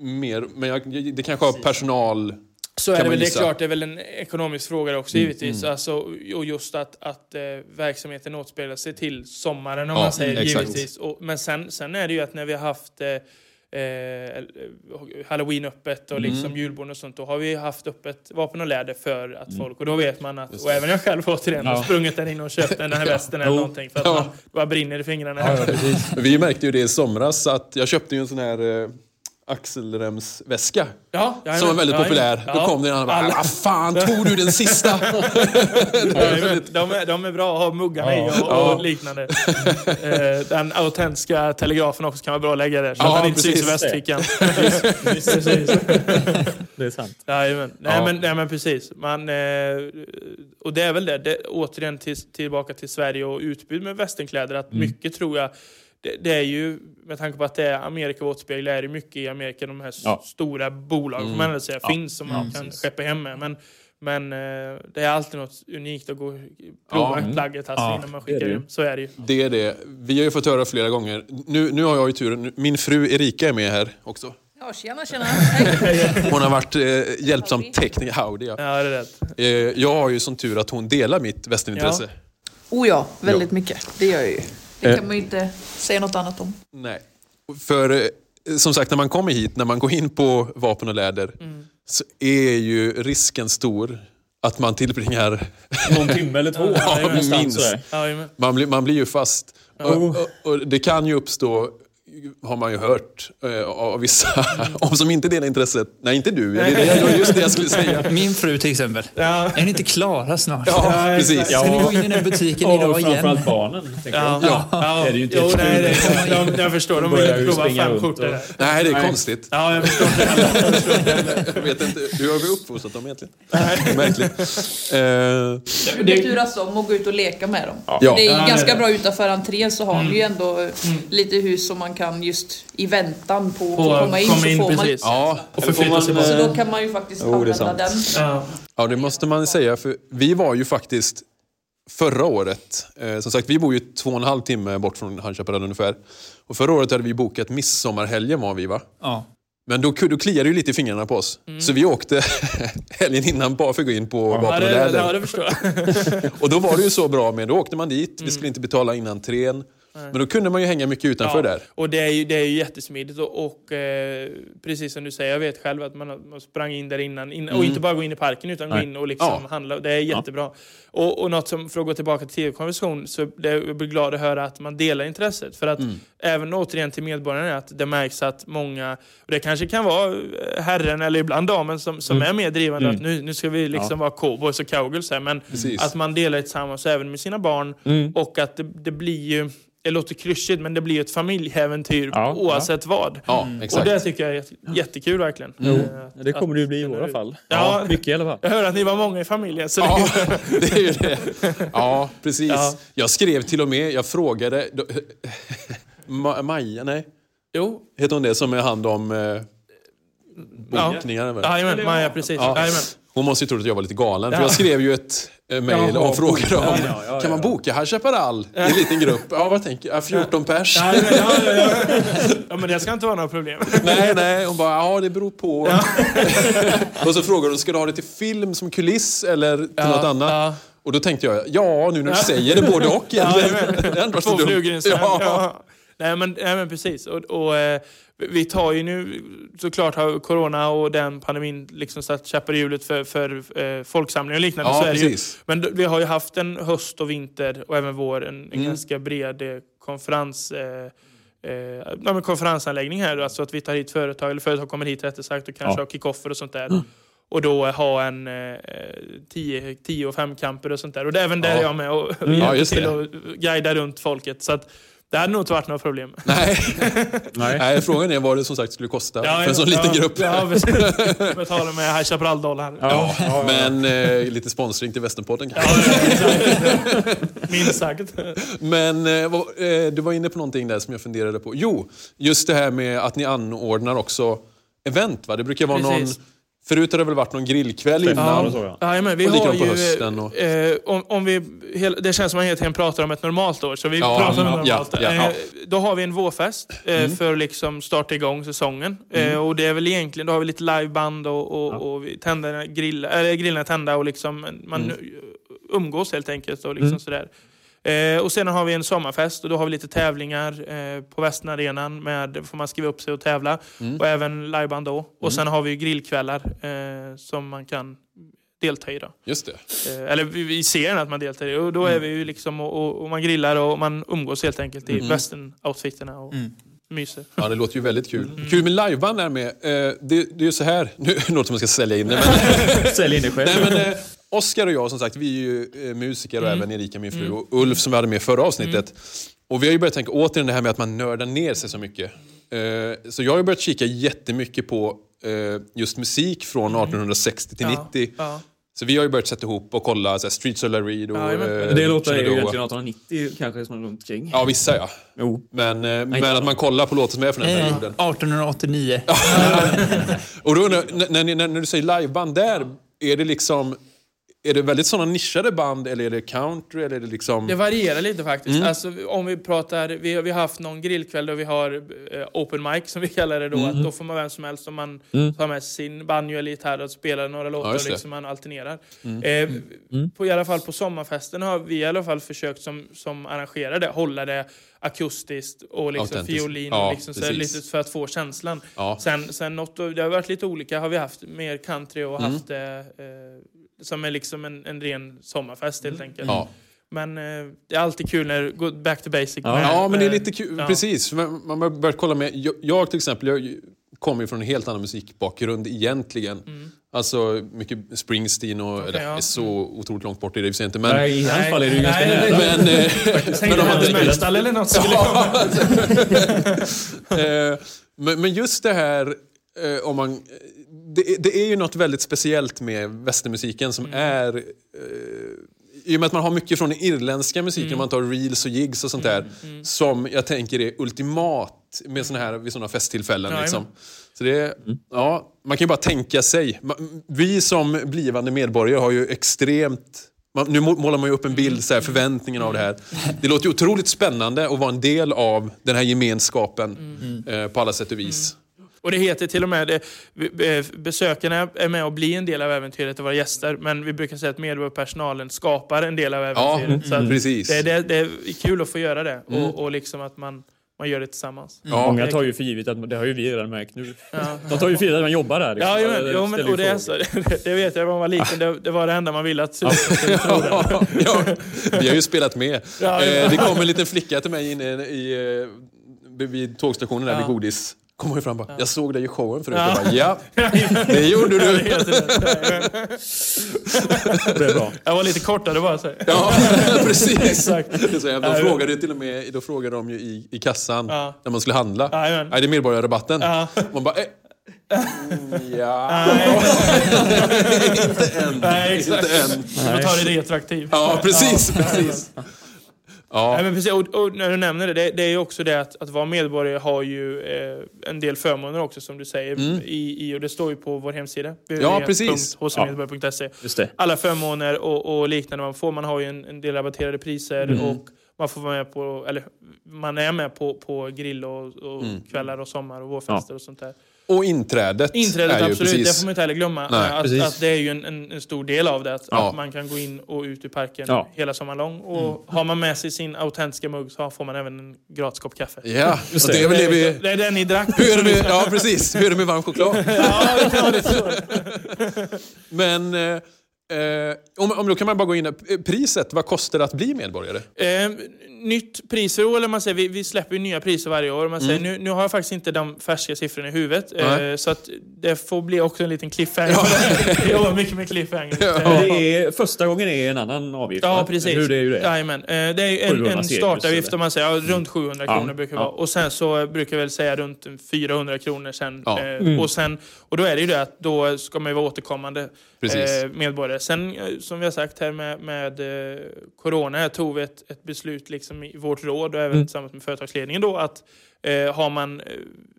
mer. Men jag, det kanske har personal... Så är det väl, det är klart, det är väl en ekonomisk fråga också givetvis. Alltså, och just att, att eh, verksamheten återspelar sig till sommaren om Ja, man säger exakt. givetvis. Och, men sen, sen är det ju att när vi har haft eh, eh, halloween-öppet och liksom julbord och sånt, då har vi haft öppet vapen och läder för att folk, och då vet man att, och även jag själv återigen, har sprungit där inne och köpt den här västen eller någonting för att Ja. man bara brinner i fingrarna. Vi märkte ju det i somras att jag köpte ju en sån här eh, axelremsväska. Ja, Som var väldigt populär. Då kom det en annan och bara, Alla- vad fan tog du den sista? De, är, de är bra att ha muggarna i och, och liknande. Eh, den autentiska telegrafen också kan vara bra att lägga där så Ja, att den inte syns i precis. västfickan. precis. Det är sant. Jajamän. Nej, Ja. men, nej men precis. Man, eh, och det är väl det, det återigen till, tillbaka till Sverige och utbud med västernkläder. Att Mm. mycket tror jag, det, det är ju, med tanke på att det är Amerika vårt spegel, är det mycket i Amerika de här Ja. stora bolagen får man säga, finns som man kan skeppa hem med. Men, men eh, det är alltid något unikt att gå och prova Ja. plagget alltså, Ja, innan man skickar det. Så är det ju. Det är det. Vi har ju fått höra flera gånger. Nu, nu har jag ju turen. Min fru Erika är med här också. Ja, tjena, tjena. Hon har varit eh, hjälp som Howdy. tekniker. Howdy, ja. Ja, det är rätt. Eh, jag har ju som tur att hon delar mitt västernintresse. Oh ja, väldigt mycket. Det gör jag ju. Det Eh. kan man ju inte säga något annat om. Nej. För eh, som sagt, när man kommer hit, när man går in på vapen och läder, så är ju risken stor att man tillbringar... Någon timme eller två. Ja, minst. Man blir, man blir ju fast. Och, och, och det kan ju uppstå, har man ju hört eh, av vissa, om som inte delar intresset. Nej, inte du. Det är just det jag skulle säga. Min fru till exempel. Ja. Är ni inte klara snart? Ja, precis. Ska ni gå in i den här butiken idag Och igen? framförallt barnen. Ja, ja. Det är det ju inte jo, ett nej, det, kul. de, jag förstår. De vill inte prova fem skjortor. Nej, det är konstigt. Ja, jag förstår. Jag vet inte, hur har vi uppfostrat dem egentligen? Märkligt. Eh, Det turas om att gå ut och leka med dem. Ja. Det är ganska bra utanför entrén så har ni ju ändå lite hus som man kan just i väntan på, På att komma in komma så in, får man. precis. ja, Och förflytta sig Så bara. då kan man ju faktiskt det är använda den. Ja. Ja, det måste man säga. För vi var ju faktiskt förra året, eh, som sagt vi bor ju två och en halv timme bort från Chaparral ungefär. Och förra året hade vi bokat midsommarhelgen var vi va? Ja. Men då, då kliade det ju lite i fingrarna på oss. Så vi åkte helgen innan bara för att gå in på Ja, Vapen och det, ja, läder. det förstår jag. Och då var det ju så bra med, då åkte man dit, vi skulle inte betala innan entrén. Men då kunde man ju hänga mycket utanför där. Och det är ju, det är ju jättesmidigt. Och, och eh, precis som du säger, jag vet själv att man, man sprang in där innan. In, Och inte bara gå in i parken utan gå Nej. in och liksom Ja. handla. Det är jättebra. Och, och något som, för att gå tillbaka till tv-konversation, så det, jag blir glad att höra att man delar intresset. För att även återigen till medborgarna, att det märks att många, och det kanske kan vara eh, herren eller ibland damen som, som är mer drivande, att nu, nu ska vi liksom vara cowboys och cowgirls här. Men Precis. att man delar tillsammans även med sina barn. Och att det, det blir ju, det låter klyschigt, men det blir ett familjeäventyr Ja, oavsett vad. Ja, Och exakt. det tycker jag är jätte- jättekul verkligen. Eh, det kommer det ju att- bli i att- våra fall. Ja. mycket i alla fall. Jag hör att ni var många i familjen. Så Ja, det, är ju det. Ja, precis. Ja. Jag skrev till och med, jag frågade... då- Ma- Maja, nej? jo, Heter hon det som är hand om eh, bokningar? väl? jajamän, Maja precis. Ja. Hon måste ju tro att jag var lite galen. För Ja. jag skrev ju ett mejl Jaha, och frågade om ja, ja, kan man ja. boka High Chaparral i en liten grupp? Ja, vad tänker jag? 14 pers? Ja, ja, ja. ja, men det ska inte vara några problem. Nej, nej. Hon bara, ja det beror på. och så frågade hon, ska du ha det till film som kuliss eller till Ja, något annat? ja. Och då tänkte jag, ja nu när du säger det både och egentligen. Jajamän. Det är ändå så dumt. Ja. Ja. Nej, men, nej men precis. Och, och, eh, vi tar ju nu, såklart har corona och den pandemin liksom satt käppar i hjulet för, för eh, folksamlingar och liknande. Ja, så är det ju. precis. Men vi har ju haft en höst och vinter och även vår, en, en Mm. ganska bred eh, konferens... Eh, Eh, ja, konferensanläggning här, alltså att vi tar hit företag, eller företag kommer hit rättare sagt och kanske Ja. har kickoffer och sånt där. Och då ha en 10 tio och fem camper och sånt där. Och det är även där Ja. är jag med och Ja, hjälper just till och guida runt folket. Så att det hade nog inte varit några problem. Nej. Nej. Nej, frågan är vad det som sagt skulle kosta för en sån ja, liten grupp. Ja, precis. Betala med High Chaparral-dollar. Ja, men eh, lite sponsring till Västernpodden kanske. Minst sagt. Men eh, eh, du var inne på någonting där som jag funderade på. Jo, just det här med att ni anordnar också event. Va? Det brukar vara någon... Förut har det väl varit någon grillkväll innan. och så, ja. Ja, men vi Och har likadant på ju, hösten och- eh, om, om vi, det känns som att man hela tiden pratar om ett normalt år, så vi Ja, pratar om ja, ett normalt. ja, ja. Eh, då har vi en vårfest eh, för liksom starta igång säsongen. Eh, och det är väl egentligen, då har vi lite liveband och, och, och vi tänder grill, eller grillarna är tända och liksom man umgås helt enkelt. Och liksom sådär. Eh, och sen har vi en sommarfest och då har vi lite tävlingar eh, på Västernarenan med, får man skriva upp sig och tävla. Och även liveband då. Och sen har vi ju grillkvällar eh, som man kan delta i då. Just det. Eh, eller vi, ser att man deltar i och då är vi ju liksom och, och, och man grillar och man umgås helt enkelt i western-outfitterna och myser. Ja, det låter ju väldigt kul. Kul med liveband där med. Eh, det, det är ju så här, nu låter det som att jag ska sälja in det, men Sälj in det själv. Nej, men, eh, Oskar och jag som sagt, vi är ju eh, musiker och även Erika min fru och Ulf som vi hade med i förra avsnittet. Och vi har ju börjat tänka återigen det här med att man nördar ner sig så mycket. Eh, så jag har ju börjat kika jättemycket på eh, just musik från 1860 till 90. Ja. Så vi har ju börjat sätta ihop och kolla så här, Streets of Reed och... Ja, det låter ju Shenandoah. egentligen 1890 kanske som är runt kring. Ja, vissa ja. Jo. Men, eh, men att man kollar på låtar som är från den perioden. 1889. Och då undrar, när, när, när du säger liveband där, är det liksom... Är det väldigt sådana nischade band eller är det country eller är det liksom... Det varierar lite faktiskt. Alltså, om vi pratar, vi, vi har haft någon grillkväll där vi har eh, open mic som vi kallar det då. Att då får man vem som helst om man tar med sin banjo eller gitarr och spelar några låtar det. liksom man alternerar. Eh, på, I alla fall på sommarfesten har vi i alla fall försökt som, som arrangerar det, hålla det akustiskt och liksom fiolin Ja, liksom så lite för att få känslan. Ja. Sen, sen något, det har varit lite olika. Har vi haft mer country och haft det eh, som är liksom en, en ren sommarfest helt enkelt. Ja. Men eh, det är alltid kul när det går back to basic. Ja. med- Ja, men det är med- lite kul. ja. Precis. Man har börjat kolla med... Jag, jag till exempel, jag kommer ju från en helt annan musikbakgrund egentligen. Alltså mycket Springsteen och... eller, Mm. ja. är så otroligt långt bort i det i inte. Men, Nej, i alla fall är det ju ganska nära. men, eh, Tänk dig Hans Mellstall eller något. Eh, men, men just det här eh, om man... Det, det är ju något väldigt speciellt med västermusiken som är... Eh, I och med att man har mycket från den irländska musiken, man tar reels och gigs och sånt där, som jag tänker är ultimat med såna här, vid sådana festtillfällen. Ja, liksom. Så det, är- ja, man kan ju bara tänka sig. Vi som blivande medborgare har ju extremt man, nu må- målar man ju upp en bild, så här, förväntningen av det här. Det låter ju otroligt spännande att vara en del av den här gemenskapen eh, på alla sätt och vis. Och det heter till och med, det, besökarna är med och blir en del av äventyret och våra gäster, men vi brukar säga att medborgarpersonalen skapar en del av Ja, äventyret. Så att precis. det, det, det är kul att få göra det och, och liksom att man, man gör det tillsammans. Ja. Många tar ju för givet att det har ju vi redan märkt nu. Ja. De tar ju för givet att man jobbar där. liksom. Ja, men, jo, men, och det, är så, det vet jag när man var liten. Det, det var det enda man ville att syskonen skulle tro. det. ja, vi har ju spelat med. Ja, ja. Eh, det kom en liten flicka till mig inne i, eh, vid tågstationen där Ja. vid godis. Kommer ju fram och bara, jag såg dig i showen förut. Ja. Bara, ja, det gjorde Ja, det du. det. Det är bra. Jag var lite kortare bara. Så. Ja, precis. Exakt. Så Ja, De ja. frågade ju till och med, då frågade de ju i, i kassan Ja. när man skulle handla. Jajamän. Nej, det är medborgarrabatten. Ja. Man bara, eh, mm, ja. inte än. Nej, exakt. Inte än. Du får ta det retroaktivt. Ja, precis. precis. Ja. Nej, men precis. Och, och när du nämner det, det, det är ju också det att, att vara medborgare har ju eh, en del förmåner också som du säger. I, i, och det står ju på vår hemsida. Mm. Ja, precis. det. Alla förmåner och, och liknande man får. Man har ju en, en del rabatterade priser Mm. och man får vara med på, eller man är med på, på grill och, och Mm. kvällar och sommar och vårfester och sånt där. Och inträdet Inträdet, är ju absolut. Det precis... får man inte heller glömma. Nej, att, att det är ju en, en, en stor del av det. Att, Ja. att man kan gå in och ut ur parken Ja. hela sommaren lång. Och har man med sig sin autentiska mugg så får man även en gratis kopp kaffe. Ja, och det är väl det vi... Det är den ni drack. Hur är det med, ja, precis. Hur är det med varm choklad? Ja, det så. Men eh, eh, om, om då kan man bara gå in... Priset, vad kostar det att bli medborgare? Eh, nytt pris för år, eller man säger, vi, vi släpper ju nya priser varje år. Man säger, nu, nu har jag faktiskt inte de färska siffrorna i huvudet. Eh, Nej. så att det får bli också en liten cliffhanger. Jag jobbar mycket med cliffhanger. Eh, Det är, första gången är en annan avgift. Ja, va? precis. Hur det är ju det. Jajamän. Eh, Det är en, 700 en startavgift om man säger, ja, runt 700 Ja, kronor brukar det ja. vara. Och sen så brukar jag väl säga runt 400 kronor sen. Ja. Eh, Mm. Och, sen och då är det ju det att då ska man ju vara återkommande Precis. eh, medborgare. Sen eh, som vi har sagt här med, med eh, Corona här tog vi ett, ett beslut liksom i vårt råd och även Mm. tillsammans med företagsledningen då att eh, har man, eh,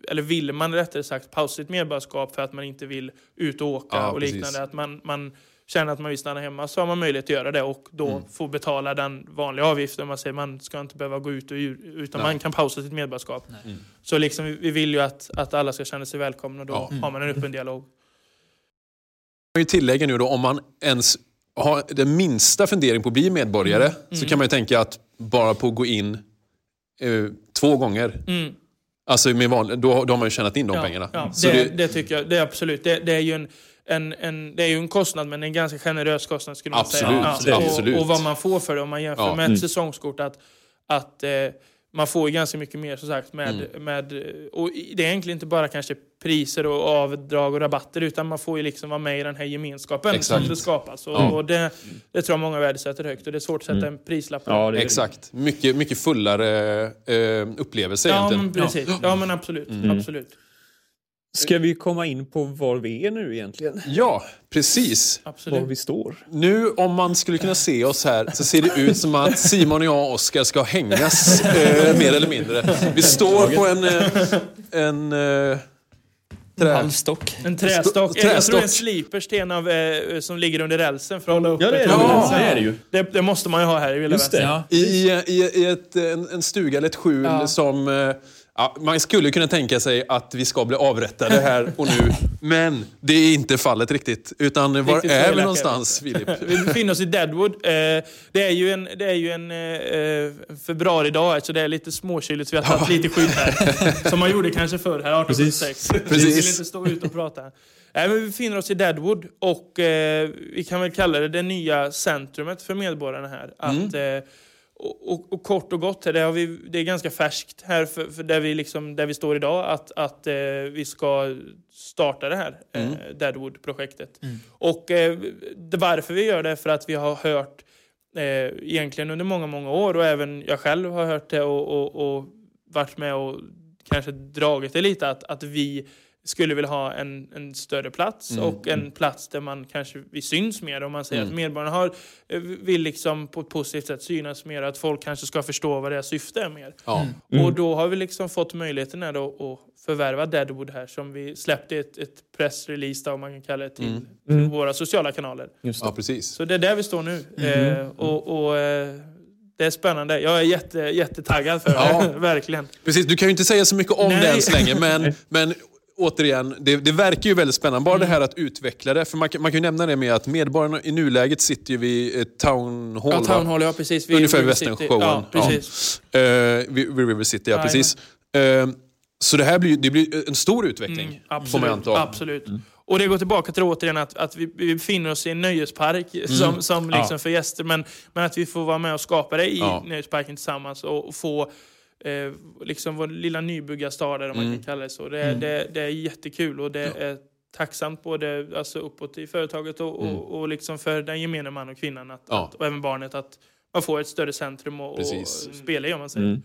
eller vill man rättare sagt pausa sitt medborgarskap för att man inte vill ut och åka Ja, och precis. liknande. Att man, man känner att man vill stanna hemma så har man möjlighet att göra det och då Mm. få betala den vanliga avgiften. Man säger man ska inte behöva gå ut och utan Nej. man kan pausa sitt medborgarskap. Mm. Så liksom, vi- vi vill ju att, att alla ska känna sig välkomna och då Ja. har man en öppen dialog. Jag kan ju tillägga nu då, om man ens har den minsta fundering på att bli medborgare Mm. så kan man ju tänka att bara på att gå in eh, två gånger, Mm. alltså med vanlig, då, då har man ju tjänat in de ja, pengarna. Ja, Så det, det... tycker jag. Det är absolut. Det, det är ju en, en, en, det är ju en kostnad, men en ganska generös kostnad skulle man Absolut, säga. det- absolut. Och, och vad man får för det om man jämför Ja. med ett Mm. säsongskort. Att, att eh, man får ju ganska mycket mer som sagt med, Mm. med och det är egentligen inte bara kanske priser och avdrag och rabatter utan man får ju liksom vara med i den här gemenskapen Exakt. som det skapas. Och, Ja. och det, det tror jag många värdesätter högt och det är svårt att sätta en prislapp på. Ja, det Exakt. Mycket, mycket fullare eh, upplevelse ja egentligen. men precis. Ja men absolut. Mm. absolut. Ska vi komma in på var vi är nu egentligen? Ja, precis. Var absolut. vi står? Nu om man skulle kunna se oss här så ser det ut som att Simon och jag och Oskar ska hängas eh, mer eller mindre. Vi står på en, eh, en eh, trä... Halvstock. En trästock. Sto- Jag tror det är trästock. en slipersten av, eh, som ligger under rälsen för att hålla upp Ja, det är det. Ja. det, är det ju. det, det måste man ju ha här i Vilda Just det. Ja. I, i, i ett, en, en stuga eller ett skjul Ja. som... eh, Ja, man skulle kunna tänka sig att vi ska bli avrättade här och nu. Men det är inte fallet riktigt. Utan var Riktigt så är vi någonstans, Filip? Vi befinner oss i Deadwood. Eh, det är ju en, det är ju en eh, februaridag, så det är lite småkyligt så vi har tagit lite skydd här. Som man gjorde kanske förr, här 1876. Vi Precis. vill inte stå ute och prata. Nej, men vi befinner oss i Deadwood och eh, vi kan väl kalla det det nya centrumet för medborgarna här. Att, eh, och, och, och kort och gott, det, vi, det är ganska färskt här för, för där, vi liksom, där vi står idag, att, att eh, vi ska starta det här eh, Deadwood-projektet. Och eh, det, varför vi gör det är för att vi har hört eh, egentligen under många, många år och även jag själv har hört det och, och, och varit med och kanske dragit det lite att, att vi skulle vilja ha en, en större plats och en plats där man kanske vi syns mer. Om man säger att medborgarna har, eh, vill liksom på ett positivt sätt synas mer, att folk kanske ska förstå vad deras syfte är mer. Ja. Och då har vi liksom fått möjligheten här då att förvärva Deadwood här som vi släppte ett, ett pressrelease om man kan kalla det till, till våra sociala kanaler. Just ja, det. precis. Så det är där vi står nu. Eh, och och eh, det är spännande. Jag är jätte, jättetaggad för det. Ja. Verkligen. Precis, du kan ju inte säga så mycket om Nej. det än så länge, men, men återigen, det, det verkar ju väldigt spännande. Bara det här att utveckla det. För man, kan- man kan ju nämna det med att medborgarna i nuläget sitter ju vid eh, Town Hall. Ja? Town Hall, ja precis. Vid Ungefär vid. Västernshowen. Ja, precis. Ja. Eh, vid, vid River City, ja Jajamän. precis. Eh, så det här blir, det blir en stor utveckling, Mm, får man absolut. anta. absolut. Och det går tillbaka till återigen att, att vi, vi befinner oss i en nöjespark som, som liksom Ja. för gäster, men, men att vi får vara med och skapa det i Ja. nöjesparken tillsammans och, och få eh, liksom vår lilla nybyggarstad, om man kan kalla det så. Det, det, det är jättekul och det är tacksamt både alltså uppåt i företaget och, och, och liksom för den gemene man och kvinnan att, Ja. att, och även barnet att man får ett större centrum och, och spela i om man säger.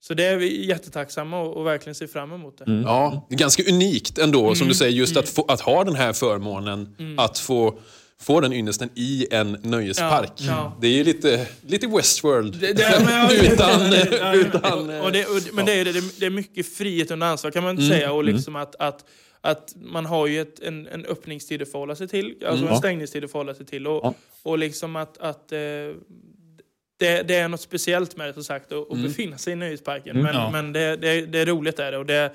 Så det är vi jättetacksamma och, och verkligen ser fram emot det. Ja, det är ganska unikt ändå, som Mm. du säger, just att, få, att ha den här förmånen. Att få, få den ynnesten i en nöjespark. Ja, ja. Det är ju lite, lite Westworld. Det, det, men, ja, Utan- ja, utan, och, och det, och, men det är, det, det är mycket frihet under ansvar kan man säga. Och liksom att, att, att man har ju ett, en, en öppningstid att förhålla sig till. Alltså en stängningstid att förhålla sig till. Och, Ja. och liksom att, att eh, det, det är något speciellt med det som sagt att, att befinna sig i nöjesparken. Men, Ja. men det, det, det är roligt är det. Och det,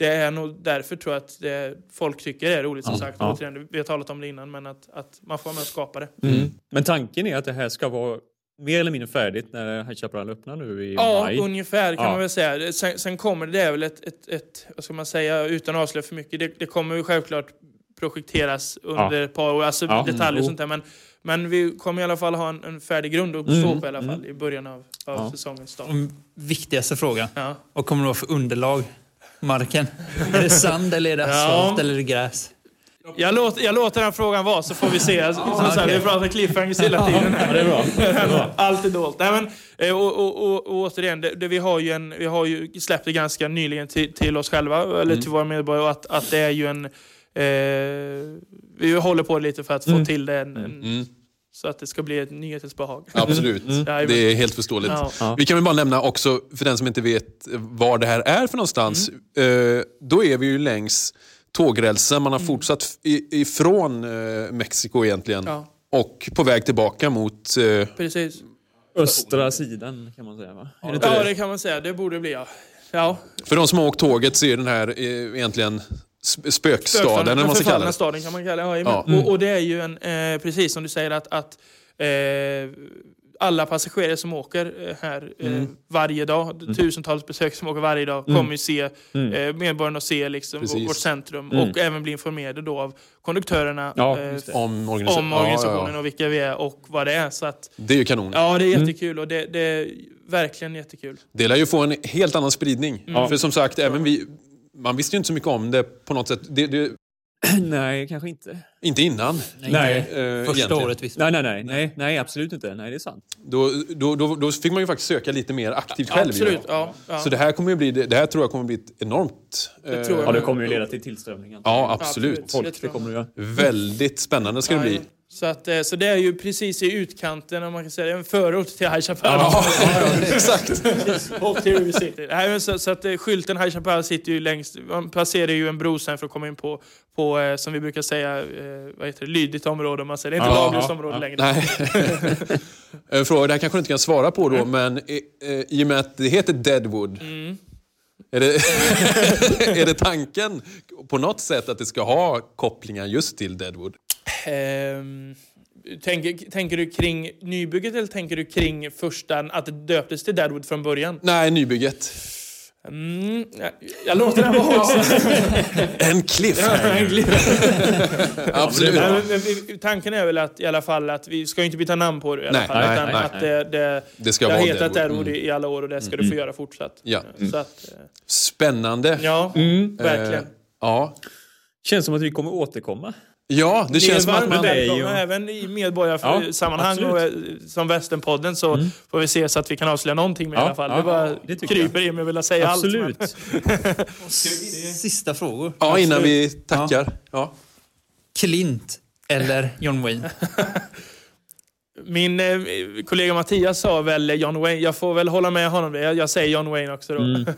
det är nog därför tror jag att det, folk tycker det är roligt som sagt. Ja. Återigen, vi har talat om det innan men att, att man får vara med och skapa det. Mm. Men tanken är att det här ska vara mer eller mindre färdigt när High Chaparral öppnar nu i Ja, maj. ungefär kan Ja. man väl säga. Sen, sen kommer det, det är väl ett, ett, ett, vad ska man säga, utan att avslöja för mycket, det, det kommer ju självklart projekteras under ett par år, alltså Ja. detaljer och Mm. sånt där. Men, men vi kommer i alla fall ha en, en färdig grund att stå på i alla fall i början av, av Ja. säsongens start. Och viktigaste frågan. Ja. Vad kommer det vara för underlag? Marken? Är det sand eller är det asfalt eller är det gräs? Jag, låter, jag låter den frågan vara så får vi se. Som sagt, okej. vi pratar cliffhangers hela tiden. Ja, det är bra. Det är bra. Allt är dolt. Nej, men, eh, och, och, och, och återigen, det, det, vi, har ju en, vi har ju släppt det ganska nyligen till, till oss själva, eller Mm. till våra medborgare, att, att det är ju en... Eh, vi håller på lite för att Mm. få till det en, en, Mm, så att det ska bli ett nyhetens behag. absolut, Jajamän. det är helt förståeligt. Ja. Ja. Vi kan väl bara nämna också, för den som inte vet var det här är för någonstans. Eh, då är vi ju längs tågrälsen. Man har fortsatt i, ifrån eh, Mexiko egentligen. Ja, Och på väg tillbaka mot... Eh, precis. Östra sidan kan man säga va? Är det Ja, det? kan man säga. Det borde bli, ja. Ja, för de som har åkt tåget så är den här eh, egentligen spökstaden, eller vad man ska kalla det. staden kan man kalla det. Ja, ja. Och, och det är ju en, eh, precis som du säger, att, att eh, alla passagerare som åker eh, här eh, Mm. varje dag, tusentals besök som åker varje dag, kommer ju se eh, medborgarna och se liksom, Precis. vårt centrum Mm. och även bli informerade då av konduktörerna Ja, eh. Om organisationen. om organisationen Ja, och vilka vi är och vad det är. Så att. Det är ju kanon. ja, det är jättekul och det, det är verkligen jättekul. Det lär ju få en helt annan spridning. Mm. För som sagt, även vi... Man visste ju inte så mycket om det på något sätt. Det, det, Nej, kanske inte. inte innan. Nej. eh, Första egentligen. året visst. Nej, nej, nej, nej, nej, absolut inte. Nej, det är sant. Då, då, då, då fick man ju faktiskt söka lite mer aktivt själv. Absolut. Ja, ja. Så det här, kommer ju bli, det här tror jag kommer bli ett enormt... Det tror jag. Ja, det kommer ju leda till tillströmningen. Ja, absolut. Absolut. Folk, Det kommer göra. Väldigt spännande ska det bli. Så, att, eh, så det är ju precis i utkanten, om man kan säga det, en förort till High Chaparral. Ja, exakt. och till River City. Nej, men så, så att eh, skylten High Chaparral sitter ju längst, man passerar ju en bro sen för att komma in på, på eh, som vi brukar säga, vad heter det, lydigt område om man säger. Det är inte Ja, lagligt område ja. längre. Nej. En fråga, det här kanske du inte kan svara på då, men eh, eh, i och med att det heter Deadwood. Är, det, är det tanken på något sätt att det ska ha kopplingar just till Deadwood? Ehm, tänker, tänker du kring nybygget eller tänker du kring första, att det döptes till Deadwood från början? Nej, nybygget. Mm, jag, jag låter den vara också. En cliffhanger. Absolut. Men, men, tanken är väl att i alla fall att vi ska inte byta namn på det i alla Nej, fall. nej, utan nej, att det, det, Det ska det har hetat Deadwood. I, alla år och det ska du få göra fortsatt. Ja. Så att, eh, Spännande. ja, verkligen. Eh, ja. Känns som att vi kommer återkomma. Ja, det är känns som att man... är ju- även i medborgarsammanhang Ja, och eh, som Västernpodden så får vi se så att vi kan avslöja någonting med i Ja, alla fall. ja, det bara det kryper in med att vilja säga allt. Absolut. Sista frågor. Ja, innan vi tackar. Ja. Clint eller John Wayne? Min eh, kollega Mattias sa väl John Wayne. Jag får väl hålla med honom. Jag, jag säger John Wayne också då. Mm.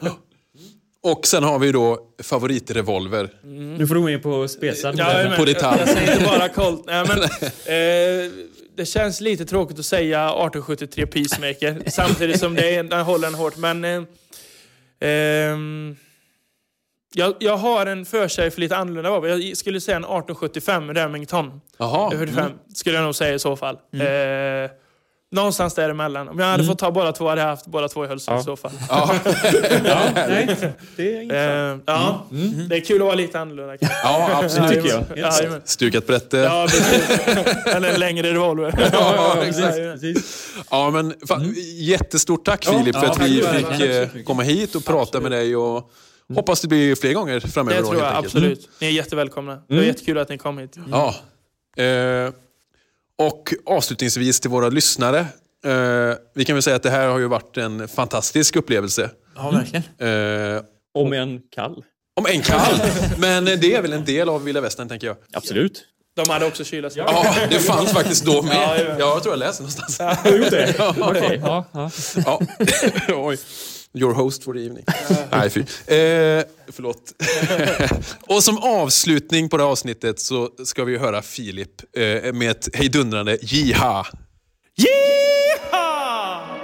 Och sen har vi då favoritrevolver. Nu får du gå in på spesad. Ja, men, På detalj. Jag, jag säger inte bara Colt. Nej, men, eh, det känns lite tråkigt att säga 1873 Peacemaker samtidigt som det är, den håller en hårt. Men eh, ehm, Jag, jag har en förkärlek för lite annorlunda vapen. Jag skulle säga en 1875 Remington. Jaha. 45 skulle jag nog säga i så fall. Eh, någonstans däremellan. Om jag hade fått ta båda två hade jag haft båda två i hölstret i så fall. Ja. Ja, nej, det är Eh, intressant. ja, det är kul att vara lite annorlunda. kanske. ja, absolut. tycker jag. Ja, jajamän. Stukat brätte. Ja, precis. Eller en längre revolver. Ja, exakt. Ja, men fan, Jättestort tack Filip för att vi fick eh, komma hit och prata med dig. Och hoppas det blir fler gånger framöver. Det då, tror jag helt enkelt. absolut. Ni är jättevälkomna. Det var jättekul att ni kom hit. Ja. Eh, och avslutningsvis till våra lyssnare. Eh, vi kan väl säga att det här har ju varit en fantastisk upplevelse. Ja, verkligen. Eh, Om en kall. om en kall. Men det är väl en del av vilda västern tänker jag. Absolut. De hade också kylarskåp. Ja, det fanns faktiskt då med. Ja, Ja, ja. jag tror jag läste någonstans. Har du gjort det? Okej. Ja, ja. Ja. Oj. Your host for the evening. Nej, fy. Eh, förlåt. och som avslutning på det här avsnittet så ska vi höra Filip eh, med ett hejdundrande jiha. Jiha!